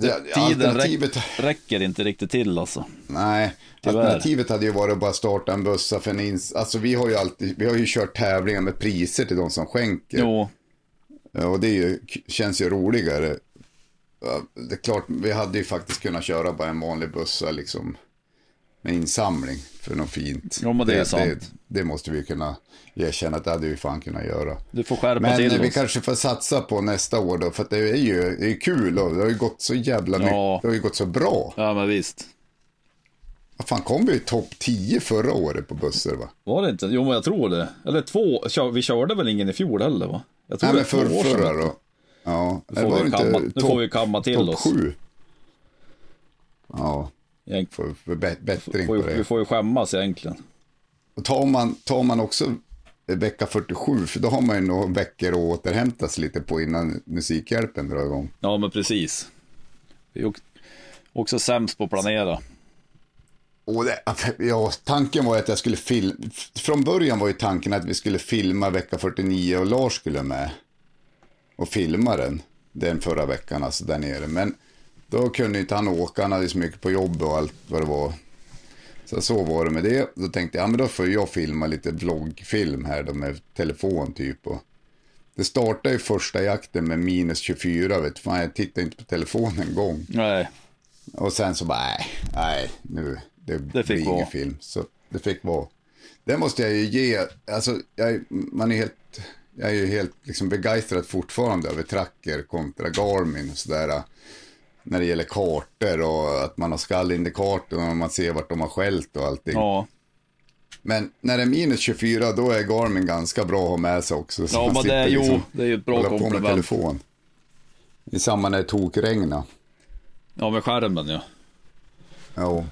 tiden alternativet... räck, räcker inte riktigt till alltså. Nej, Tyvärr. alternativet hade ju varit att bara starta en bussa för en ins... Alltså vi har ju alltid, vi har ju kört tävlingar med priser till de som skänker. Jo, Och det ju, känns ju roligare. Det är klart, vi hade ju faktiskt kunnat köra bara en vanlig bussa liksom. Med insamling för något fint. Jo, men det är sant. Det, det måste vi kunna erkänna att det hade vi fan kunnat göra. du får skärpa Men till vi oss. kanske får satsa på nästa år då, för det är ju det är kul och det har ju gått så jävla mycket, Ja. det har ju gått så bra. Ja, men visst. Vad fan, kom vi i topp 10 förra året på bussar va? Var det inte? Jo, men jag tror det. Eller två, vi körde väl ingen i fjol heller va? Jag tror Nej men för, förra då. Ja, Nu får, vi kamma, nu får vi kamma till topp oss. 7. Ja, Egent- får, bä- bättring på ju- vi det. får ju skämmas egentligen. Och tar man, tar man också vecka 47, för då har man ju några veckor att återhämta sig lite på innan Musikhjälpen drar igång. Ja, men precis. Vi är också- också sämst på att planera. Och det, ja, tanken var ju att jag skulle filma, från början var ju tanken att vi skulle filma vecka 49 och Lars skulle med. Och filma den, den förra veckan, alltså där nere. Men då kunde inte han åka, han hade så mycket på jobb och allt vad det var. Så så var det med det. Då tänkte jag, ja men då får jag filma lite vloggfilm här då med telefon typ. Och det startade ju första jakten med minus 24, vet. Fan, jag tittade inte på telefonen en gång. Nej, Och sen så bara, nej, nej, nu, det, Det blir ingen vara. film. Så det fick vara. Det måste jag ju ge, alltså, jag, man är helt, jag är ju helt liksom begeistrad fortfarande över tracker kontra Garmin och sådär. När det gäller kartor och att man har skallindikatorn och man ser vart de har skällt och allting. Ja, Men när det är minus 24 då är Garmin ganska bra att ha med sig också. så ja men det är, slipper jo, liksom det är ju ett bra hålla på med komplement. telefon. I samma när det tokregna. Ja, med skärmen ja. Ja.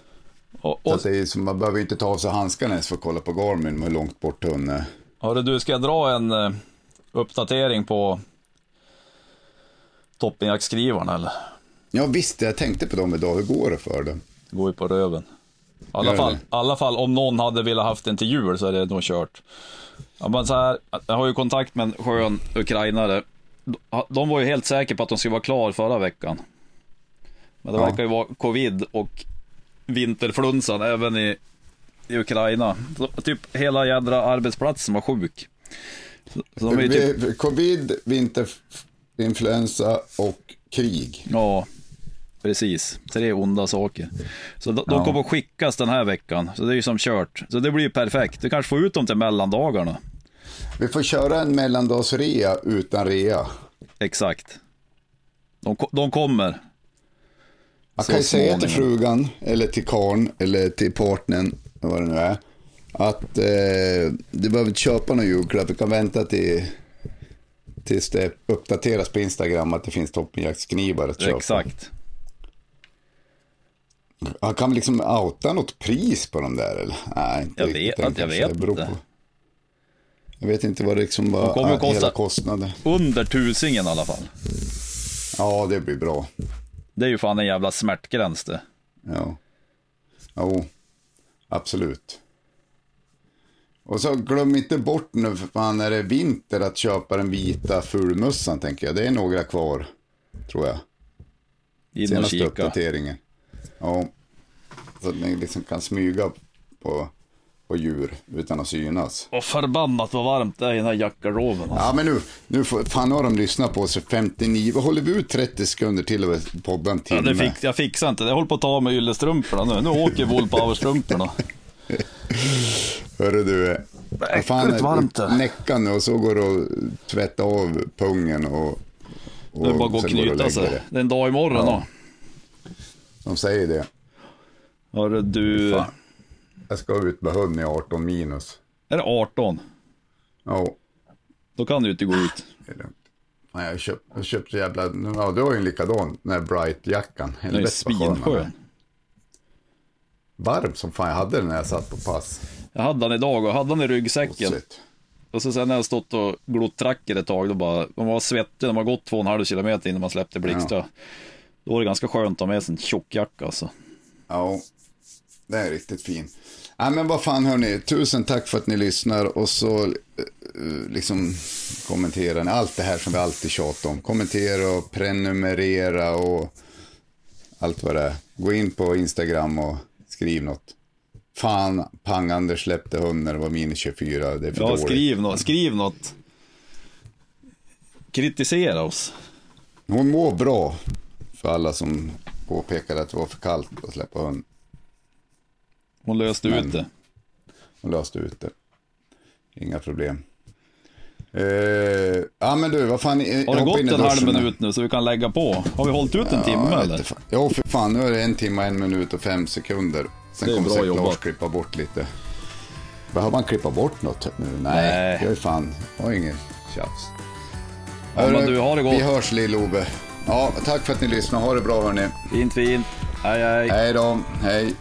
Och, Så och, att det är, så man behöver inte ta av sig handskarna ens för att kolla på Garmin med hur långt bort hon är. hörru du, ska jag dra en eh, uppdatering på toppinjaktskrivarna eller? Ja visst, jag tänkte på dem idag. Hur går det för dem? Det går ju på röven. I alla fall, alla fall om någon hade velat haft den till jul så är det nog kört. Ja, men så här, jag har ju kontakt med en skön ukrainare. De var ju helt säkra på att de skulle vara klar förra veckan. Men det Ja. verkar ju vara covid och vinterflunsan även i, i Ukraina. Så, typ hela jädra arbetsplatsen var sjuk. Så, typ, Vi- Covid, vinterinfluensa och krig. ja, precis. Tre onda saker. Så de, de kommer att skickas den här veckan. Så det är ju som kört. Så det blir ju perfekt. Du kanske får ut dem till mellandagarna. Vi får köra en mellandagsrea utan rea. Exakt. De, de kommer. Man kan ju säga till frugan, eller till karn eller till partnern, vad det nu är, att eh, du behöver inte köpa någon julklapp. Du kan vänta till, tills det uppdateras på Instagram att det finns toppenjaktsknivar att köpa. Exakt. Han kan liksom outa något pris på dem där eller? Nej, inte Jag riktigt vet jag vet inte. Jag vet inte vad det liksom De var, kommer att kosta- hela kostnaden. Under tusingen i alla fall. Ja, det blir bra. Det är ju fan en jävla smärtgräns det. Ja. Jo, absolut. Och så glöm inte bort nu för fan när det är vinter att köpa den vita fulmössan tänker jag. Det är några kvar, tror jag. In och Senaste kika. uppdateringen. Ja. Så att ni liksom kan smyga på, på djur utan att synas. Åh förbannat vad varmt det är i den här jackaroven. Alltså. Ja men nu, nu får, fan har de lyssnat på oss 59, vad håller vi ut 30 sekunder till och podda en timme? Ja, det fix, jag fixar inte det. Jag håller på att ta av mig yllestrumporna nu. Nu åker Wool Power-strumporna. Hörru du, vad fan varmt näcka nu och så går det att tvätta av pungen och, och Det är bara att gå och knyta sig. det. Det är en dag imorgon Ja. då. De säger det. Hörru du, Fan. Jag ska ut med hund i 18 minus. är det 18? Ja, Då kan du inte gå ut. det är lugnt. Fan, jag har köpt, jag har köpt så jävla, ja du har ju en likadan, den här Bright-jackan. Den är svinskön. Varm som fan, jag hade den när jag satt på pass. Jag hade den idag och hade den i ryggsäcken. Shit. Och så sen när jag stått och glott tracker ett tag, då bara, man var svettig när man gått två och en halv kilometer innan man släppte Blixtra. Då var det ganska skönt att ha med sig en tjock jacka alltså. Ja, det är riktigt fin. Nej men vad fan hörni, tusen tack för att ni lyssnar och så eh, liksom kommenterar ni allt det här som vi alltid tjatar om. Kommentera och prenumerera och allt vad det är. Gå in på Instagram och skriv något. Fan, Pang-Anders släppte hund när det var minus 24, det är för Ja, dåligt. skriv något. Skriv något. Kritisera oss. Hon mår bra, för alla som påpekade att det var för kallt att släppa hund. Hon löste Men- ut det. och löste ut det. Inga problem. Eh, ja men du, vad fan. Har det gått en halv minut nu så vi kan lägga på? Har vi hållit ut en Ja, timme eller? Ja, för fan. Nu är det en timme, en minut och fem sekunder. Sen Det är kommer bra säkert jobbat. Lars klippa bort lite. Behöver man klippa bort något nu? Nej, Nej. jag är fan, jag har inget tjafs. Ja, men du, har det gott. Vi hörs lill-Ove. Ja, tack för att ni lyssnade. Ha det bra hörni. Fint, fint. Hej, hej. Hej då. Hej.